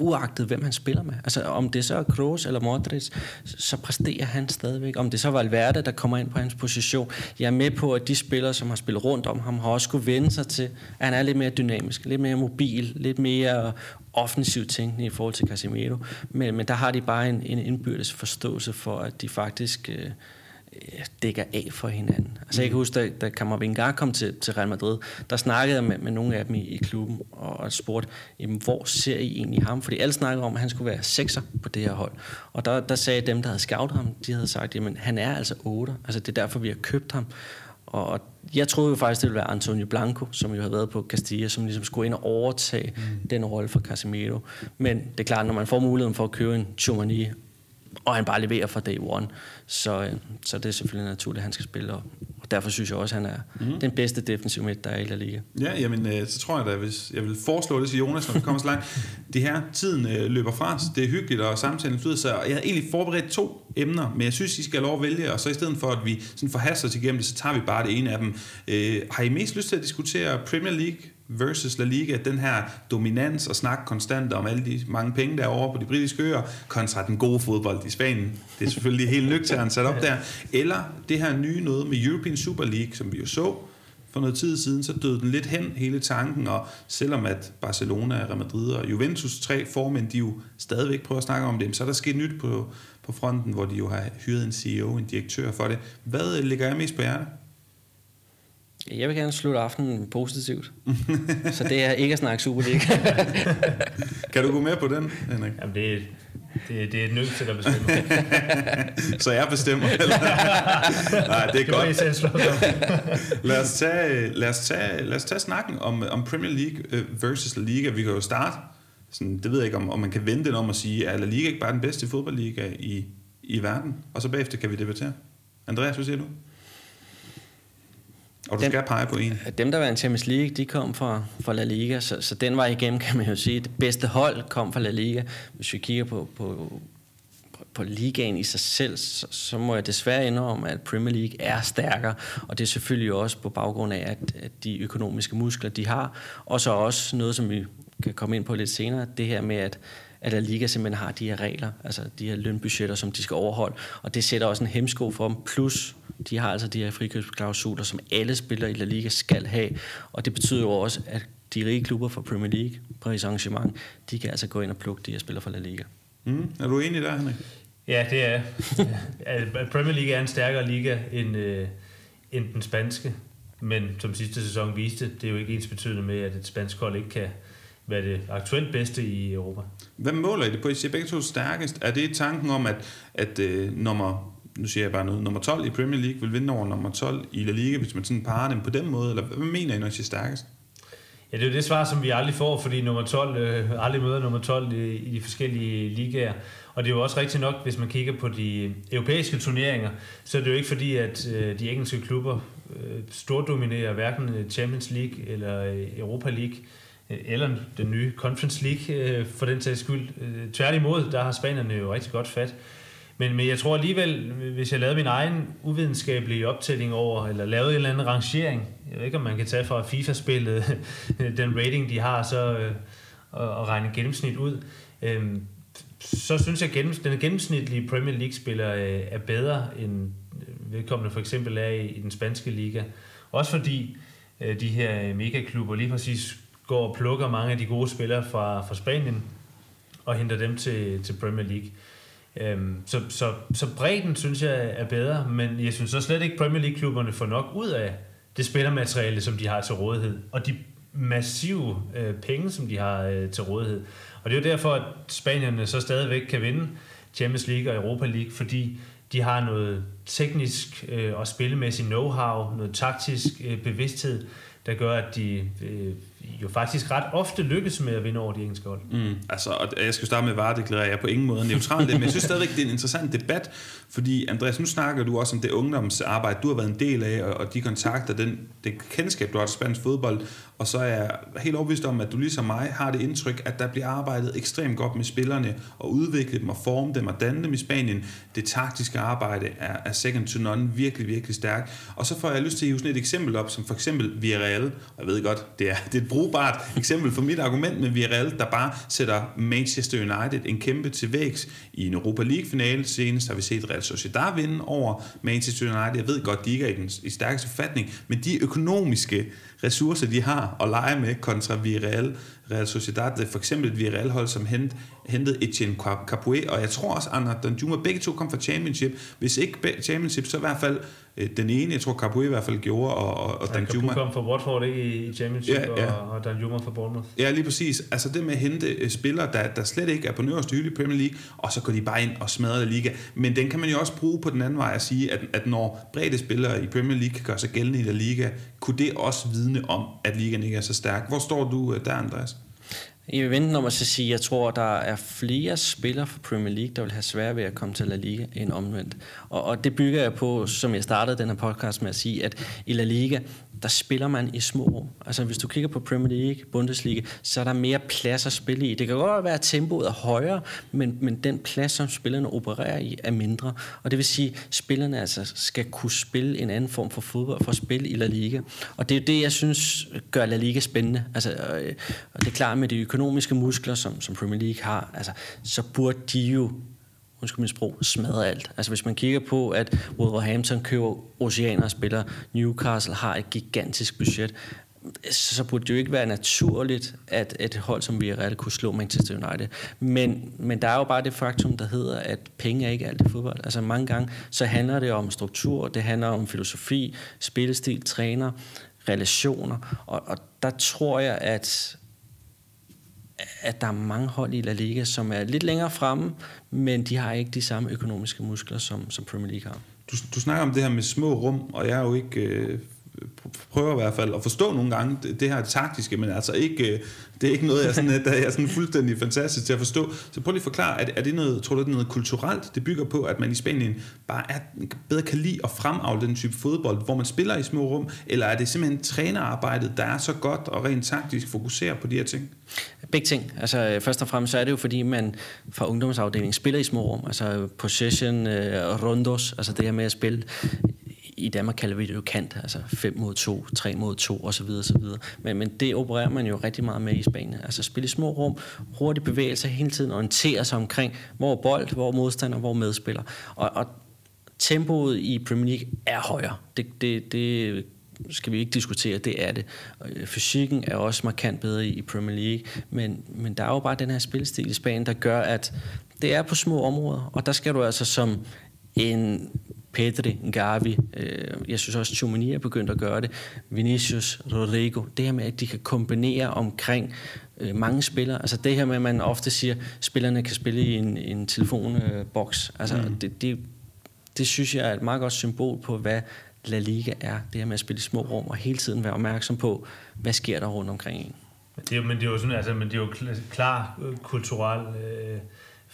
uagtet hvem han spiller med. Altså om det så er Kroos eller Modric, så præsterer han stadigvæk. Om det så var Valverde, der kommer ind på hans position. Jeg er med på, at de spillere, som har spillet rundt om ham, har også kunne vende sig til, at han er lidt mere dynamisk, lidt mere mobil, lidt mere offensiv tænkning i forhold til Casemiro. Men, men der har de bare en, en indbyrdes forståelse for, at de faktisk... Øh, dækker af for hinanden. Altså, jeg kan huske, da, da Kammervengar kom til, til Real Madrid, der snakkede jeg med, med nogle af dem i, i klubben og, og spurgte, jamen, hvor ser I egentlig ham? Fordi alle snakkede om, at han skulle være sekser på det her hold. Og der, der sagde dem, der havde scoutet ham, de havde sagt, jamen, han er altså otter. Altså, det er derfor, vi har købt ham. Og jeg troede jo faktisk, det ville være Antonio Blanco, som jo havde været på Castilla, som ligesom skulle ind og overtage mm. den rolle for Casemiro. Men det er klart, når man får muligheden for at købe en Chumani og han bare leverer fra day one. Så, øh, så det er selvfølgelig naturligt, at han skal spille, og derfor synes jeg også, at han er mm. den bedste defensiv midt, der er i La Liga. Ja, jamen, øh, så tror jeg da, hvis jeg vil foreslå det til Jonas, når vi kommer så langt. det her, tiden øh, løber fra os. Det er hyggeligt, og samtalen flyder sig. Jeg har egentlig forberedt to emner, men jeg synes, I skal have lov at vælge, og så i stedet for, at vi sådan forhaster os igennem det, så tager vi bare det ene af dem. Øh, har I mest lyst til at diskutere Premier League versus La Liga, den her dominans og snak konstant om alle de mange penge, der er over på de britiske øer, kontra den gode fodbold i Spanien. Det er selvfølgelig helt nøgternt sat op der. Eller det her nye noget med European Super League, som vi jo så for noget tid siden, så døde den lidt hen, hele tanken, og selvom at Barcelona, Real Madrid og Juventus, tre formænd, de jo stadigvæk prøver at snakke om det, så er der sket nyt på, på fronten, hvor de jo har hyret en CEO, en direktør for det. Hvad ligger jeg mest på hjertet? Jeg vil gerne slutte aftenen positivt. så det er ikke at snakke Superliga. kan du gå med på den, Henrik? Jamen, det er, det, det er et nødt til at bestemme. så jeg bestemmer? Eller? Nej, det er det godt. Selv lad, os tage, lad, os tage, lad os tage snakken om, om Premier League øh, versus La Liga. Vi kan jo starte, sådan, det ved jeg ikke, om, om man kan vente om at sige, er La Liga ikke bare den bedste fodboldliga i, i verden? Og så bagefter kan vi debattere. Andreas, hvad siger du? Og du dem, skal pege på en. Dem, der var en Champions League, de kom fra, fra La Liga, så, så den var igennem, kan man jo sige. Det bedste hold kom fra La Liga. Hvis vi kigger på, på, på ligaen i sig selv, så, så må jeg desværre indrømme, at Premier League er stærkere, og det er selvfølgelig også på baggrund af, at, at de økonomiske muskler, de har, og så også noget, som vi kan komme ind på lidt senere, det her med, at at La Liga simpelthen har de her regler, altså de her lønbudgetter, som de skal overholde, og det sætter også en hemsko for dem, plus de har altså de her frikøbsklausuler, som alle spillere i La Liga skal have, og det betyder jo også, at de rige klubber fra Premier League, Paris Saint-Germain, de kan altså gå ind og plukke de her spillere fra La Liga. Mm. Er du enig der, Henrik? Ja, det er. Premier League er en stærkere liga end, øh, end den spanske, men som sidste sæson viste, det er jo ikke ens betydende med, at et spansk hold ikke kan være det aktuelt bedste i Europa. Hvad måler I det på? I siger begge to stærkest. Er det tanken om, at, at øh, nummer nu siger jeg bare noget, nummer 12 i Premier League vil vinde over nummer 12 i La Liga, hvis man sådan parer dem på den måde, eller hvad mener I, når I siger stærkest? Ja, det er jo det svar, som vi aldrig får, fordi nummer 12 øh, aldrig møder nummer 12 i, i de forskellige ligaer. Og det er jo også rigtigt nok, hvis man kigger på de europæiske turneringer, så er det jo ikke fordi, at øh, de engelske klubber øh, stordominerer hverken Champions League eller øh, Europa League Øh, eller den nye Conference League øh, for den sags skyld. Øh, tværtimod, der har spanierne jo rigtig godt fat. Men, men jeg tror alligevel, hvis jeg lavede min egen uvidenskabelige optælling over, eller lavede en eller anden rangering, jeg ved ikke, om man kan tage fra FIFA-spillet, den rating, de har, så øh, og, og regne gennemsnit ud, øh, så synes jeg, at den gennemsnitlige Premier League-spiller øh, er bedre, end vedkommende for eksempel er i, i den spanske liga. Også fordi øh, de her megaklubber lige præcis går og plukker mange af de gode spillere fra, fra Spanien og henter dem til, til Premier League. Øhm, så, så, så bredden synes jeg er bedre, men jeg synes så slet ikke, Premier League-klubberne får nok ud af det spillermateriale, som de har til rådighed, og de massive øh, penge, som de har øh, til rådighed. Og det er jo derfor, at spanierne så stadigvæk kan vinde Champions League og Europa League, fordi de har noget teknisk øh, og spillemæssig know-how, noget taktisk øh, bevidsthed, der gør, at de øh, jo faktisk ret ofte lykkes med at vinde over de engelske hold. Mm, altså, og jeg skal starte med at varedeklarere, jeg er på ingen måde neutral det, men jeg synes stadigvæk, det er en interessant debat, fordi Andreas, nu snakker du også om det ungdomsarbejde, du har været en del af, og, og de kontakter, den, det kendskab, du har til spansk fodbold, og så er jeg helt overbevist om, at du ligesom mig har det indtryk, at der bliver arbejdet ekstremt godt med spillerne, og udvikle dem og forme dem og danne dem i Spanien. Det taktiske arbejde er, er second to none virkelig, virkelig stærkt. Og så får jeg lyst til at hive sådan et eksempel op, som for eksempel Villarreal, og jeg ved godt, det er, det er et brugbart eksempel for mit argument med Villarreal, der bare sætter Manchester United en kæmpe til vægs i en Europa League-finale. Senest har vi set Real Sociedad vinde over Manchester United. Jeg ved godt, de ikke er i den i stærkeste forfatning, men de økonomiske ressourcer, de har at lege med kontra Villarreal, Real Sociedad, for eksempel et Villarreal-hold, som hent, hentede Etienne Capoue, og jeg tror også, Anna Danjuma, begge to kom fra Championship. Hvis ikke Championship, så i hvert fald øh, den ene, jeg tror Capoue i hvert fald gjorde, og, og, og ja, Danjuma. kom fra Watford ikke i Championship, ja, ja. Og, og Danjuma fra Bournemouth. Ja, lige præcis. Altså det med at hente øh, spillere, der, der slet ikke er på øverste hylde i Premier League, og så går de bare ind og smadrer liga. Men den kan man jo også bruge på den anden vej at sige, at, at når brede spillere i Premier League kan gøre sig gældende i La Liga, kunne det også vidne om, at ligaen ikke er så stærk. Hvor står du øh, der, Andreas? Jeg vil vente om at sige, at jeg tror, at der er flere spillere fra Premier League, der vil have svært ved at komme til La Liga end omvendt. Og, og det bygger jeg på, som jeg startede den her podcast med at sige, at i La Liga, der spiller man i små rum. Altså hvis du kigger på Premier League, Bundesliga, så er der mere plads at spille i. Det kan godt være, at tempoet er højere, men, men den plads, som spillerne opererer i, er mindre. Og det vil sige, at spillerne altså skal kunne spille en anden form for fodbold for at spille i La Liga. Og det er det, jeg synes gør La Liga spændende. Altså, øh, og det er klart med de økonomiske muskler, som, som Premier League har, altså, så burde de jo undskyld min sprog, smadrer alt. Altså hvis man kigger på, at Wolverhampton køber oceaner og spiller, Newcastle har et gigantisk budget, så burde det jo ikke være naturligt, at et hold som Villarreal kunne slå Manchester United. Men, men der er jo bare det faktum, der hedder, at penge er ikke alt i fodbold. Altså mange gange, så handler det om struktur, det handler om filosofi, spillestil, træner, relationer. Og, og der tror jeg, at at der er mange hold i La Liga, som er lidt længere fremme, men de har ikke de samme økonomiske muskler, som, som Premier League har. Du, du snakker om det her med små rum, og jeg er jo ikke... Øh prøver i hvert fald at forstå nogle gange det, det her taktiske, men altså ikke, øh, det er ikke noget, jeg, sådan, der er sådan fuldstændig fantastisk til at forstå. Så prøv lige at forklare, er, er det noget, tror du, det er noget kulturelt? Det bygger på, at man i Spanien bare er, bedre kan lide at fremavle den type fodbold, hvor man spiller i små rum, eller er det simpelthen trænerarbejdet, der er så godt og rent taktisk fokuserer på de her ting? Begge ting. Altså, først og fremmest så er det jo, fordi man fra ungdomsafdelingen spiller i små rum. Altså possession, uh, rondos, altså det her med at spille i Danmark kalder vi det jo kant, altså 5 mod 2, 3 mod 2 osv. osv. Men, men det opererer man jo rigtig meget med i Spanien. Altså spille i små rum, hurtige bevægelser, hele tiden, orientere sig omkring, hvor bold, hvor modstander, hvor medspiller. Og, og tempoet i Premier League er højere. Det, det, det skal vi ikke diskutere, det er det. Øh, fysikken er også markant bedre i Premier League, men, men der er jo bare den her spilstil i Spanien, der gør, at det er på små områder, og der skal du altså som en Pedri, Gavi, øh, jeg synes også, Chumani er begyndt at gøre det, Vinicius, Rodrigo, det her med, at de kan kombinere omkring øh, mange spillere, altså det her med, at man ofte siger, at spillerne kan spille i en, en telefonboks, altså mm. det, det, det synes jeg er et meget godt symbol på, hvad La Liga er, det her med at spille i små rum, og hele tiden være opmærksom på, hvad sker der rundt omkring en. Det er, men det er jo sådan, altså, men det er jo klar øh, kulturel øh,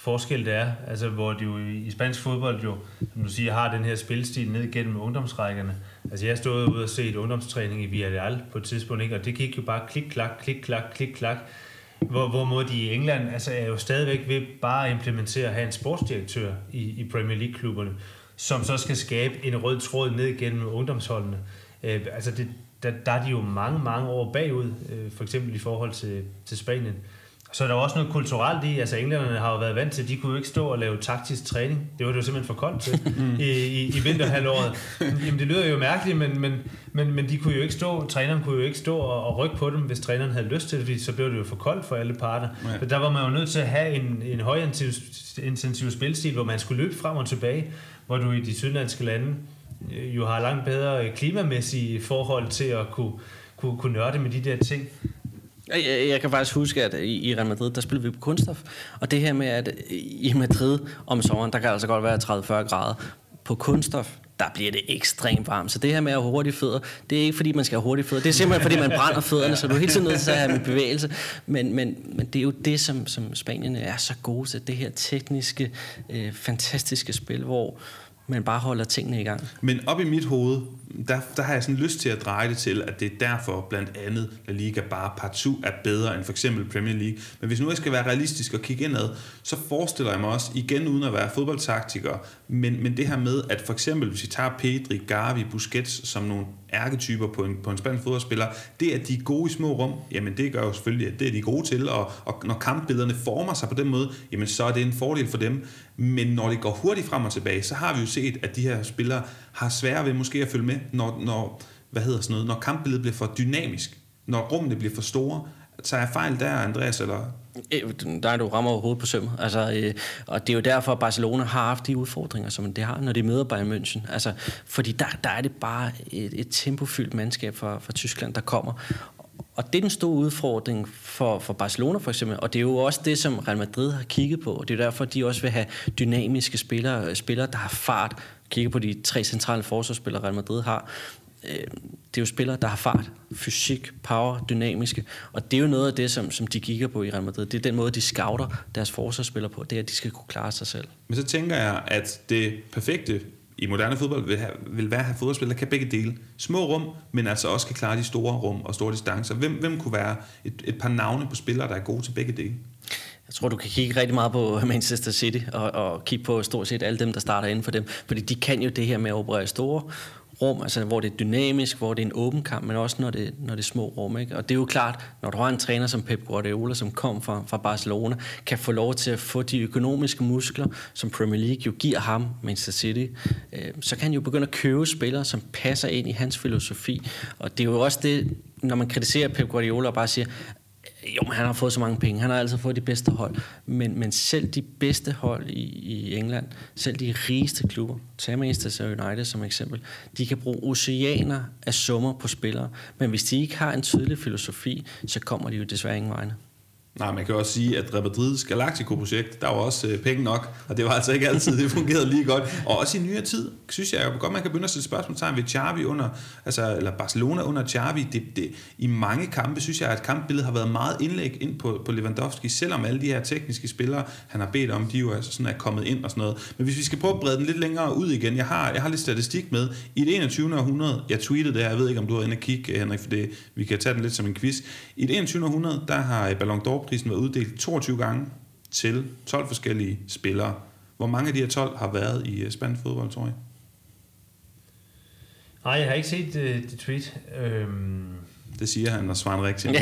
forskel det er, altså hvor de jo i, spansk fodbold jo, som du siger, har den her spilstil ned gennem ungdomsrækkerne. Altså jeg stod ude og set ungdomstræning i Villarreal på et tidspunkt, ikke? og det gik jo bare klik-klak, klik-klak, klik-klak. Hvor, hvorimod de i England altså, er jo stadigvæk ved bare at implementere at have en sportsdirektør i, i Premier League-klubberne, som så skal skabe en rød tråd ned gennem ungdomsholdene. Øh, altså det, der, der er de jo mange, mange år bagud, øh, for eksempel i forhold til, til Spanien. Så er der også noget kulturelt i, altså englænderne har jo været vant til, de kunne jo ikke stå og lave taktisk træning. Det var det jo simpelthen for koldt til mm. i, i, i vinterhalvåret. Jamen det lyder jo mærkeligt, men, men, men, men de kunne jo ikke stå, træneren kunne jo ikke stå og, og rykke på dem, hvis træneren havde lyst til det, fordi så blev det jo for koldt for alle parter. Ja. Så der var man jo nødt til at have en, en højintensiv spilstil, hvor man skulle løbe frem og tilbage, hvor du i de sydlandske lande øh, jo har langt bedre klimamæssige forhold til at kunne, kunne, kunne nørde med de der ting. Jeg, jeg kan faktisk huske, at i i Real Madrid, der spillede vi på kunststof. Og det her med, at i Madrid om sommeren, der kan altså godt være 30-40 grader. På kunststof, der bliver det ekstremt varmt. Så det her med at have hurtige fødder, det er ikke fordi, man skal have hurtige fødder. Det er simpelthen fordi, man brænder fødderne, så du er hele tiden nødt til at have en bevægelse. Men, men, men det er jo det, som, som Spanien er så gode til. Det her tekniske, øh, fantastiske spil, hvor man bare holder tingene i gang. Men op i mit hoved, der, der har jeg sådan lyst til at dreje det til, at det er derfor blandt andet La Liga bare partout er bedre end for eksempel Premier League. Men hvis nu jeg skal være realistisk og kigge indad, så forestiller jeg mig også, igen uden at være fodboldtaktiker, men, men det her med, at for eksempel hvis vi tager Pedri, Gavi, Busquets som nogle ærketyper på en, på en spansk fodboldspiller, det at de er gode i små rum, jamen det gør jo selvfølgelig, at det er de gode til, og, og når kampbillederne former sig på den måde, jamen så er det en fordel for dem. Men når det går hurtigt frem og tilbage, så har vi jo set, at de her spillere har svære ved måske at følge med, når, når, hvad hedder sådan noget, når kampbilledet bliver for dynamisk, når rummene bliver for store. tager jeg fejl der, Andreas, eller Øh, der er du rammer overhovedet på sømmet. Altså, øh, og det er jo derfor, at Barcelona har haft de udfordringer, som det har, når de møder Bayern München. Altså, fordi der, der er det bare et, et tempofyldt mandskab fra, fra Tyskland, der kommer. Og det er den store udfordring for, for Barcelona for eksempel, og det er jo også det, som Real Madrid har kigget på, og det er derfor, de også vil have dynamiske spillere, spillere der har fart, kigge på de tre centrale forsvarsspillere, Real Madrid har. Øh, det er jo spillere, der har fart, fysik, power, dynamiske, og det er jo noget af det, som, som de kigger på i Real Madrid. Det er den måde, de scouter deres forsvarsspillere på, det er, at de skal kunne klare sig selv. Men så tænker jeg, at det perfekte i moderne fodbold vil, have, vil være at have fodboldspillere, der kan begge dele. Små rum, men altså også kan klare de store rum og store distancer. Hvem, hvem kunne være et, et par navne på spillere, der er gode til begge dele? Jeg tror, du kan kigge rigtig meget på Manchester City og, og kigge på stort set alle dem, der starter inden for dem. Fordi de kan jo det her med at operere store rum, altså hvor det er dynamisk, hvor det er en åben kamp, men også når det, når det er små rum. Ikke? Og det er jo klart, når du har en træner som Pep Guardiola, som kom fra, fra Barcelona, kan få lov til at få de økonomiske muskler, som Premier League jo giver ham, Manchester City, øh, så kan han jo begynde at købe spillere, som passer ind i hans filosofi. Og det er jo også det, når man kritiserer Pep Guardiola og bare siger, jo, men han har fået så mange penge. Han har altid fået de bedste hold. Men, men selv de bedste hold i, i England, selv de rigeste klubber, tag Manchester United som eksempel, de kan bruge oceaner af summer på spillere. Men hvis de ikke har en tydelig filosofi, så kommer de jo desværre ingen vegne. Nej, man kan også sige, at Real Madrids Galactico-projekt, der var også øh, penge nok, og det var altså ikke altid, det fungerede lige godt. Og også i nyere tid, synes jeg godt, man kan begynde at stille spørgsmålstegn ved Xavi under, altså, eller Barcelona under Xavi. Det, det, I mange kampe, synes jeg, at kampbilledet har været meget indlæg ind på, på Lewandowski, selvom alle de her tekniske spillere, han har bedt om, de jo altså sådan er kommet ind og sådan noget. Men hvis vi skal prøve at brede den lidt længere ud igen, jeg har, jeg har lidt statistik med. I det 21. århundrede, jeg tweetede det her, jeg ved ikke, om du har inde og kigge, Henrik, for det, vi kan tage den lidt som en quiz. I det 21. århundrede, der har Ballon d'Or prisen været uddelt 22 gange til 12 forskellige spillere. Hvor mange af de her 12 har været i uh, spansk fodbold, tror jeg? Nej, jeg har ikke set uh, det tweet. Øhm... Det siger han, og svarer rigtigt.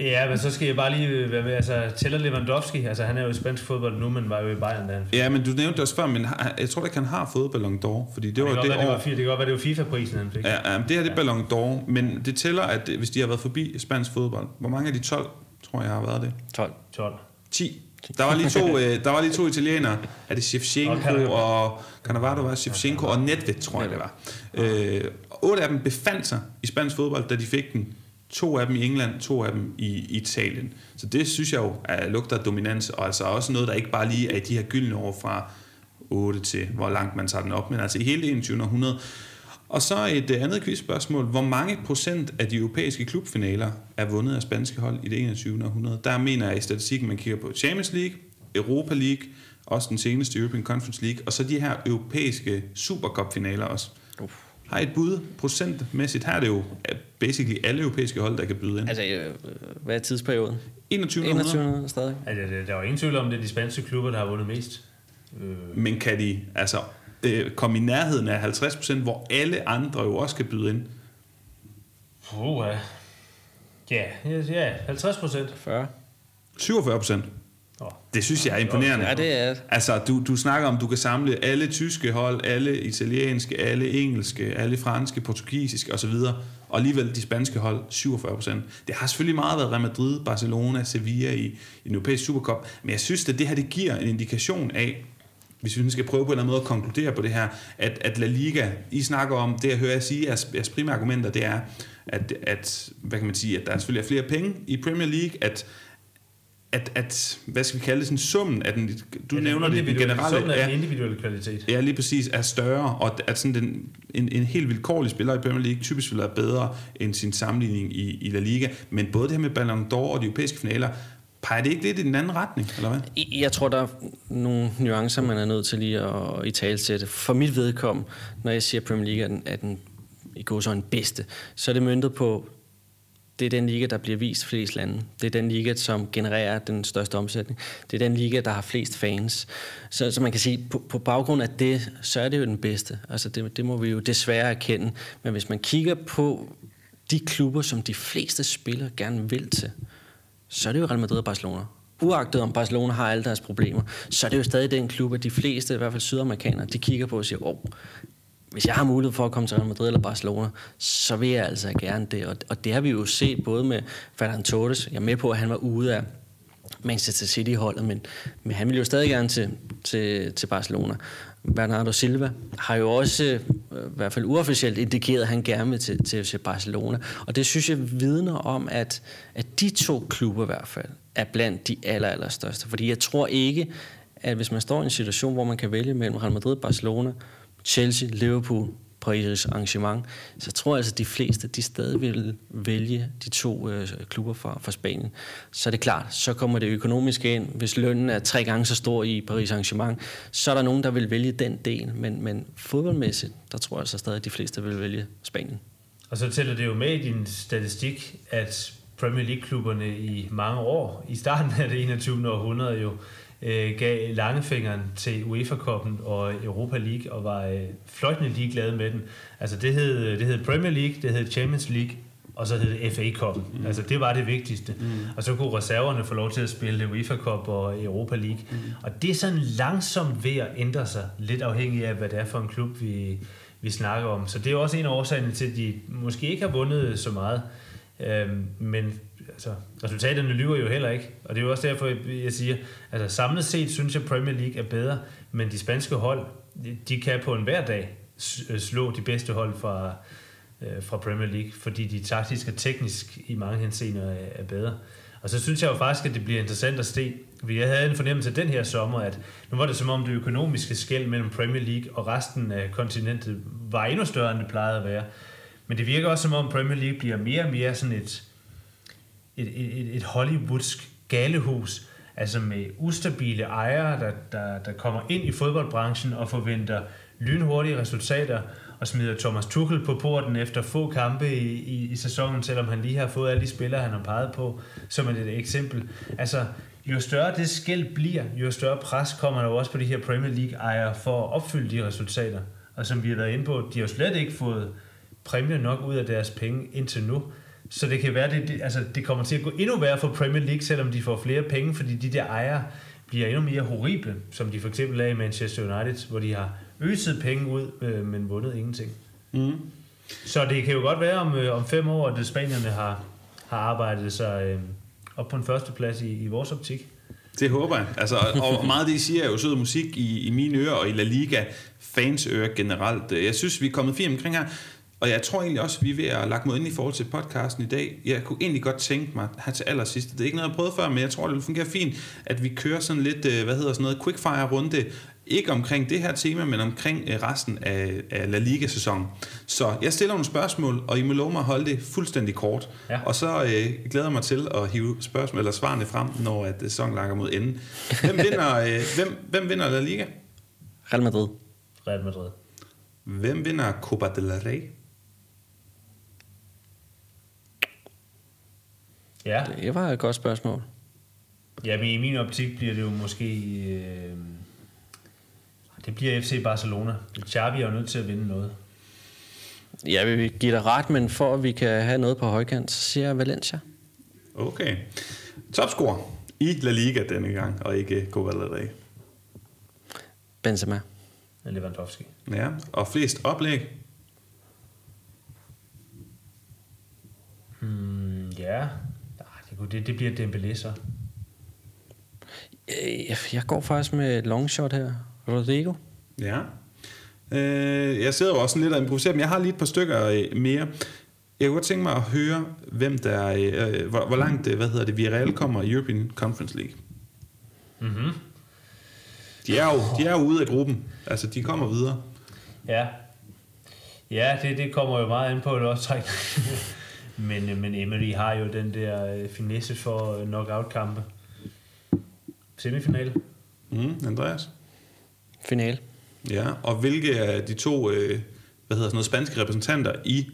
ja, men så skal jeg bare lige øh, være med. Altså, tæller Lewandowski, altså han er jo i spansk fodbold nu, men var jo i Bayern da han Ja, men du nævnte det også før, men jeg tror ikke, han har fået Ballon d'Or, fordi det, det var det, det, år... det, var, det kan godt være, det var FIFA-prisen, han fik. Ja, ja det her det er Ballon d'Or, men det tæller, at hvis de har været forbi spansk fodbold, hvor mange af de 12, tror jeg, har været det? 12. 12. 10. Der var lige to, øh, der var lige to italienere. Er det Shevchenko og, Cannavaro var Shevchenko og Nedved, tror jeg det var. Øh, otte af dem befandt sig i spansk fodbold, da de fik den. To af dem i England, to af dem i Italien. Så det synes jeg jo er, lugter dominans, og altså også noget, der ikke bare lige er i de her gyldne år fra 8 til, hvor langt man tager den op, men altså i hele 21. århundrede. Og så et andet quizspørgsmål. Hvor mange procent af de europæiske klubfinaler er vundet af spanske hold i det 21. århundrede? Der mener jeg i statistikken, man kigger på Champions League, Europa League, også den seneste European Conference League, og så de her europæiske Supercup-finaler også. Uf. Har I et bud procentmæssigt? Her er det jo basically alle europæiske hold, der kan byde ind. Altså, øh, hvad er tidsperioden? 21. 21. stadig. Altså, der er jo ingen tvivl om, det er de spanske klubber, der har vundet mest. Øh. Men kan de altså øh, komme i nærheden af 50%, hvor alle andre jo også kan byde ind? Puh, ja. Ja, 50 procent. 40. 47 procent. Det synes jeg er imponerende. Ja, det er Altså, du, du snakker om, du kan samle alle tyske hold, alle italienske, alle engelske, alle franske, portugisiske osv., og alligevel de spanske hold 47 procent. Det har selvfølgelig meget været Real Madrid, Barcelona, Sevilla i, i den europæiske Supercup, men jeg synes, at det her det giver en indikation af, hvis vi skal prøve på en eller anden måde at konkludere på det her, at, at La Liga, I snakker om, det jeg hører jer sige, jeres, jeres primære argumenter, det er, at, at, hvad kan man sige, at der selvfølgelig er flere penge i Premier League, at, at, at hvad skal vi kalde det, sådan summen af den, du ja, nævner det, den generelle, summen af den individuelle kvalitet. Ja, lige præcis, er større, og at sådan den, en, en helt vilkårlig spiller i Premier League typisk vil være bedre end sin sammenligning i, i La Liga, men både det her med Ballon d'Or og de europæiske finaler, peger det ikke lidt i den anden retning, eller hvad? Jeg tror, der er nogle nuancer, man er nødt til lige at i talsætte. For mit vedkom, når jeg siger, at Premier League er den, er den i går så en bedste, så er det møntet på det er den liga, der bliver vist flest lande. Det er den liga, som genererer den største omsætning. Det er den liga, der har flest fans. Så, så man kan sige, på, på baggrund af det, så er det jo den bedste. Altså det, det må vi jo desværre erkende. Men hvis man kigger på de klubber, som de fleste spillere gerne vil til, så er det jo Real Madrid og Barcelona. Uagtet om Barcelona har alle deres problemer, så er det jo stadig den klub, at de fleste, i hvert fald sydamerikanere, de kigger på og siger, oh, hvis jeg har mulighed for at komme til Real Madrid eller Barcelona, så vil jeg altså gerne det. Og, og det har vi jo set både med Ferran Torres. Jeg er med på, at han var ude af Manchester City-holdet, men, men han vil jo stadig gerne til, til, til Barcelona. Bernardo Silva har jo også, øh, i hvert fald uofficielt, indikeret, at han gerne vil til, til, FC Barcelona. Og det synes jeg vidner om, at, at de to klubber i hvert fald er blandt de aller, aller største. Fordi jeg tror ikke, at hvis man står i en situation, hvor man kan vælge mellem Real Madrid, Barcelona, Chelsea, Liverpool, Paris arrangement, så jeg tror altså, at de fleste de stadig vil vælge de to øh, klubber fra, fra Spanien. Så er det klart, så kommer det økonomiske ind. Hvis lønnen er tre gange så stor i Paris arrangement, så er der nogen, der vil vælge den del. Men, men fodboldmæssigt, der tror jeg altså stadig, at de fleste vil vælge Spanien. Og så tæller det jo med i din statistik, at Premier League-klubberne i mange år, i starten af det 21. århundrede jo, øh, gav langefingeren til UEFA-koppen og Europa League og var øh, fløjtende ligeglade med den. Altså det hed, det hed Premier League, det hed Champions League, og så hed det FA Cup. Mm. Altså det var det vigtigste. Mm. Og så kunne reserverne få lov til at spille UEFA Cup og Europa League. Mm. Og det er sådan langsomt ved at ændre sig, lidt afhængig af, hvad det er for en klub, vi, vi snakker om. Så det er også en af årsagerne til, at de måske ikke har vundet så meget. Øhm, men altså, resultaterne lyver jo heller ikke. Og det er jo også derfor, jeg siger, altså samlet set synes jeg, Premier League er bedre, men de spanske hold, de kan på en hver dag øh, slå de bedste hold fra, øh, fra Premier League, fordi de taktisk og teknisk i mange henseender er bedre. Og så synes jeg jo faktisk, at det bliver interessant at se. Vi havde en fornemmelse den her sommer, at nu var det som om det økonomiske skæld mellem Premier League og resten af kontinentet var endnu større, end det plejede at være. Men det virker også som om Premier League bliver mere og mere sådan et, et, et, et hollywoodsk galehus, altså med ustabile ejere, der, der, der kommer ind i fodboldbranchen og forventer lynhurtige resultater, og smider Thomas Tuchel på porten efter få kampe i, i, i sæsonen, selvom han lige har fået alle de spillere, han har peget på, som er et eksempel. Altså, jo større det skæld bliver, jo større pres kommer der jo også på de her Premier League-ejere for at opfylde de resultater. Og som vi har været inde på, de har jo slet ikke fået præmie nok ud af deres penge indtil nu. Så det kan være, det, det, altså, det kommer til at gå endnu værre for Premier League, selvom de får flere penge, fordi de der ejere bliver endnu mere horrible, som de for eksempel er i Manchester United, hvor de har øset penge ud, øh, men vundet ingenting. Mm. Så det kan jo godt være om, øh, om fem år, at spanierne har, har arbejdet sig øh, op på en førsteplads i, i vores optik. Det håber jeg. Altså, og meget af det, I siger, er jo sød musik i, i mine ører og i La Liga fans ører generelt. Jeg synes, vi er kommet fint omkring her. Og jeg tror egentlig også, at vi er ved at lagt mod ind i forhold til podcasten i dag. Jeg kunne egentlig godt tænke mig her til allersidst, det er ikke noget, jeg har prøvet før, men jeg tror, det vil fungere fint, at vi kører sådan lidt, øh, hvad hedder sådan noget, quickfire-runde, ikke omkring det her tema, men omkring øh, resten af, af La Liga-sæsonen. Så jeg stiller nogle spørgsmål, og I må love mig at holde det fuldstændig kort. Ja. Og så øh, glæder jeg mig til at hive spørgsmål eller svarene frem, når at sæsonen lager mod enden. Hvem vinder, øh, hvem, hvem vinder La Liga? Real Madrid. Real Madrid. Hvem vinder Copa del Rey? Ja. Det var et godt spørgsmål. Ja, men i min optik bliver det jo måske... Øh, det bliver FC Barcelona. Xavi er jo nødt til at vinde noget. Ja, vi vil give dig ret, men for at vi kan have noget på højkant, så siger jeg Valencia. Okay. Topscorer i La Liga denne gang, og ikke Copa del Rey. Benzema. Lewandowski. Ja, og flest oplæg? Hmm, ja, det, det, det bliver Dembélé så. Øh, jeg går faktisk med longshot her. Rodrigo. Ja. Øh, jeg sidder jo også lidt og improviserer, men jeg har lige et par stykker øh, mere. Jeg kunne godt tænke mig at høre, hvem der, øh, hvor, hvor langt, hvad hedder det, Villarreal kommer i European Conference League. Mm-hmm. De er, jo, de er jo ude af gruppen. Altså, de kommer videre. Ja. Ja, det, det kommer jo meget ind på det også træk. Men, men Emery har jo den der finesse for knockout-kampe. Semifinale. Mm, Andreas? Finale. Ja, og hvilke af de to øh, hvad hedder sådan noget, spanske repræsentanter i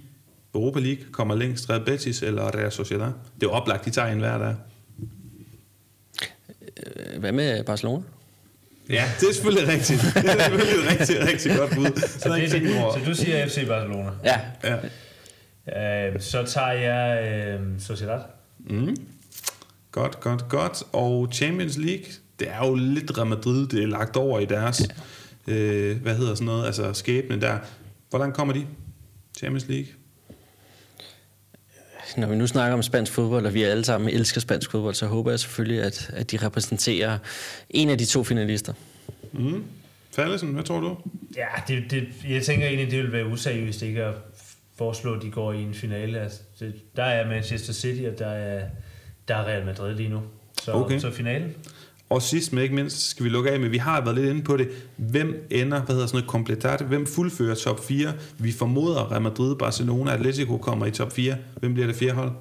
Europa League kommer længst? Real Betis eller Real Sociedad? Det er jo oplagt, de tager en hver der. Øh, hvad med Barcelona? Ja, det er selvfølgelig rigtigt. Det er selvfølgelig et rigtig, rigtig godt bud. Så, så, det, det, så du siger FC Barcelona? Ja. ja. Øh, så tager jeg øh, Sociedad. Mm. Godt, godt, godt. Og Champions League, det er jo lidt Real Madrid, det er lagt over i deres, ja. øh, hvad hedder sådan noget, altså skæbne der. Hvordan kommer de? Champions League? Når vi nu snakker om spansk fodbold, og vi alle sammen elsker spansk fodbold, så håber jeg selvfølgelig, at, at de repræsenterer en af de to finalister. Mm. Fallesen, hvad tror du? Ja, det, det, jeg tænker egentlig, det vil være useriøst ikke at foreslå, at de går i en finale. Altså, det, der er Manchester City, og der er, der er Real Madrid lige nu. Så, okay. så finalen. Og sidst men ikke mindst skal vi lukke af med, vi har været lidt inde på det, hvem ender, hvad hedder sådan noget, kompletat, hvem fuldfører top 4? Vi formoder, Real Madrid, Barcelona, Atletico kommer i top 4. Hvem bliver det fjerde hold?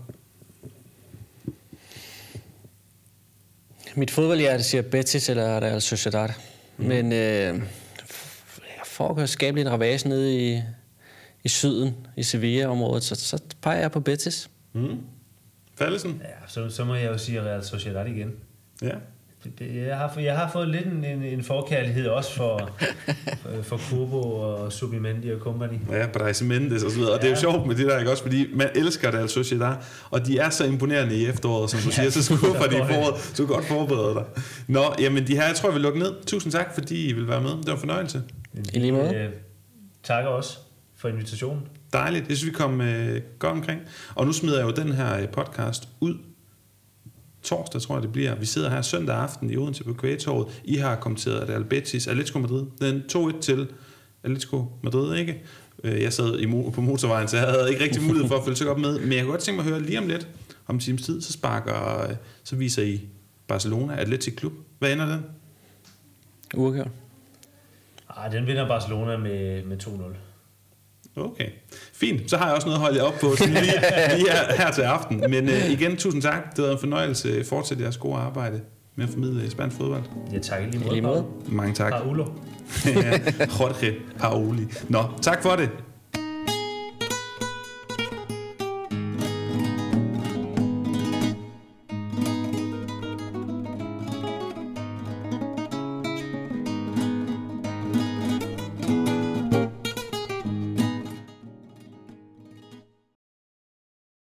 Mit fodboldhjerte siger Betis eller Real Sociedad. Mm. Men øh, for at skabe lidt ravage nede i, i syden, i Sevilla-området, så, så peger jeg på Betis. Mm. Fallesen? Ja, så, så må jeg jo sige Real Sociedad igen. Ja. Jeg har, jeg har fået lidt en, en, en forkærlighed også for, for, for Kubo og Subimendi og company. Ja, Brais Mendes og så videre. Og ja. det er jo sjovt med det der, ikke også? Fordi man elsker det, altså Sociedad. Og de er så imponerende i efteråret, som du siger. Så skuffer de i foråret. Så godt forberede dig. Nå, jamen de her, jeg tror, vi lukker ned. Tusind tak, fordi I vil være med. Det var en fornøjelse. I lige måde. Øh, tak også for invitationen. Dejligt. Det synes vi kom øh, godt omkring. Og nu smider jeg jo den her øh, podcast ud torsdag, tror jeg det bliver. Vi sidder her søndag aften i Odense på Kvægetorvet. I har kommenteret Real Betis, Atletico Madrid. Den 2-1 til Atletico Madrid, ikke? Øh, Jeg sad i mo- på motorvejen, så jeg havde ikke rigtig mulighed for at følge så godt med. Men jeg kunne godt tænke mig at høre lige om lidt, om en times tid, så sparker, øh, så viser I Barcelona Atletic Klub. Hvad ender den? Uafgjort. Ej, den vinder Barcelona med, med 2-0. Okay, fint. Så har jeg også noget at holde jer op på sådan lige, lige her, her til aften. Men øh, igen, tusind tak. Det var en fornøjelse. Fortsæt jeres gode arbejde med at formidle spansk fodbold. Ja, tak i lige måde. lige måde. Mange tak. Paulo. Jorge Paoli. Nå, tak for det.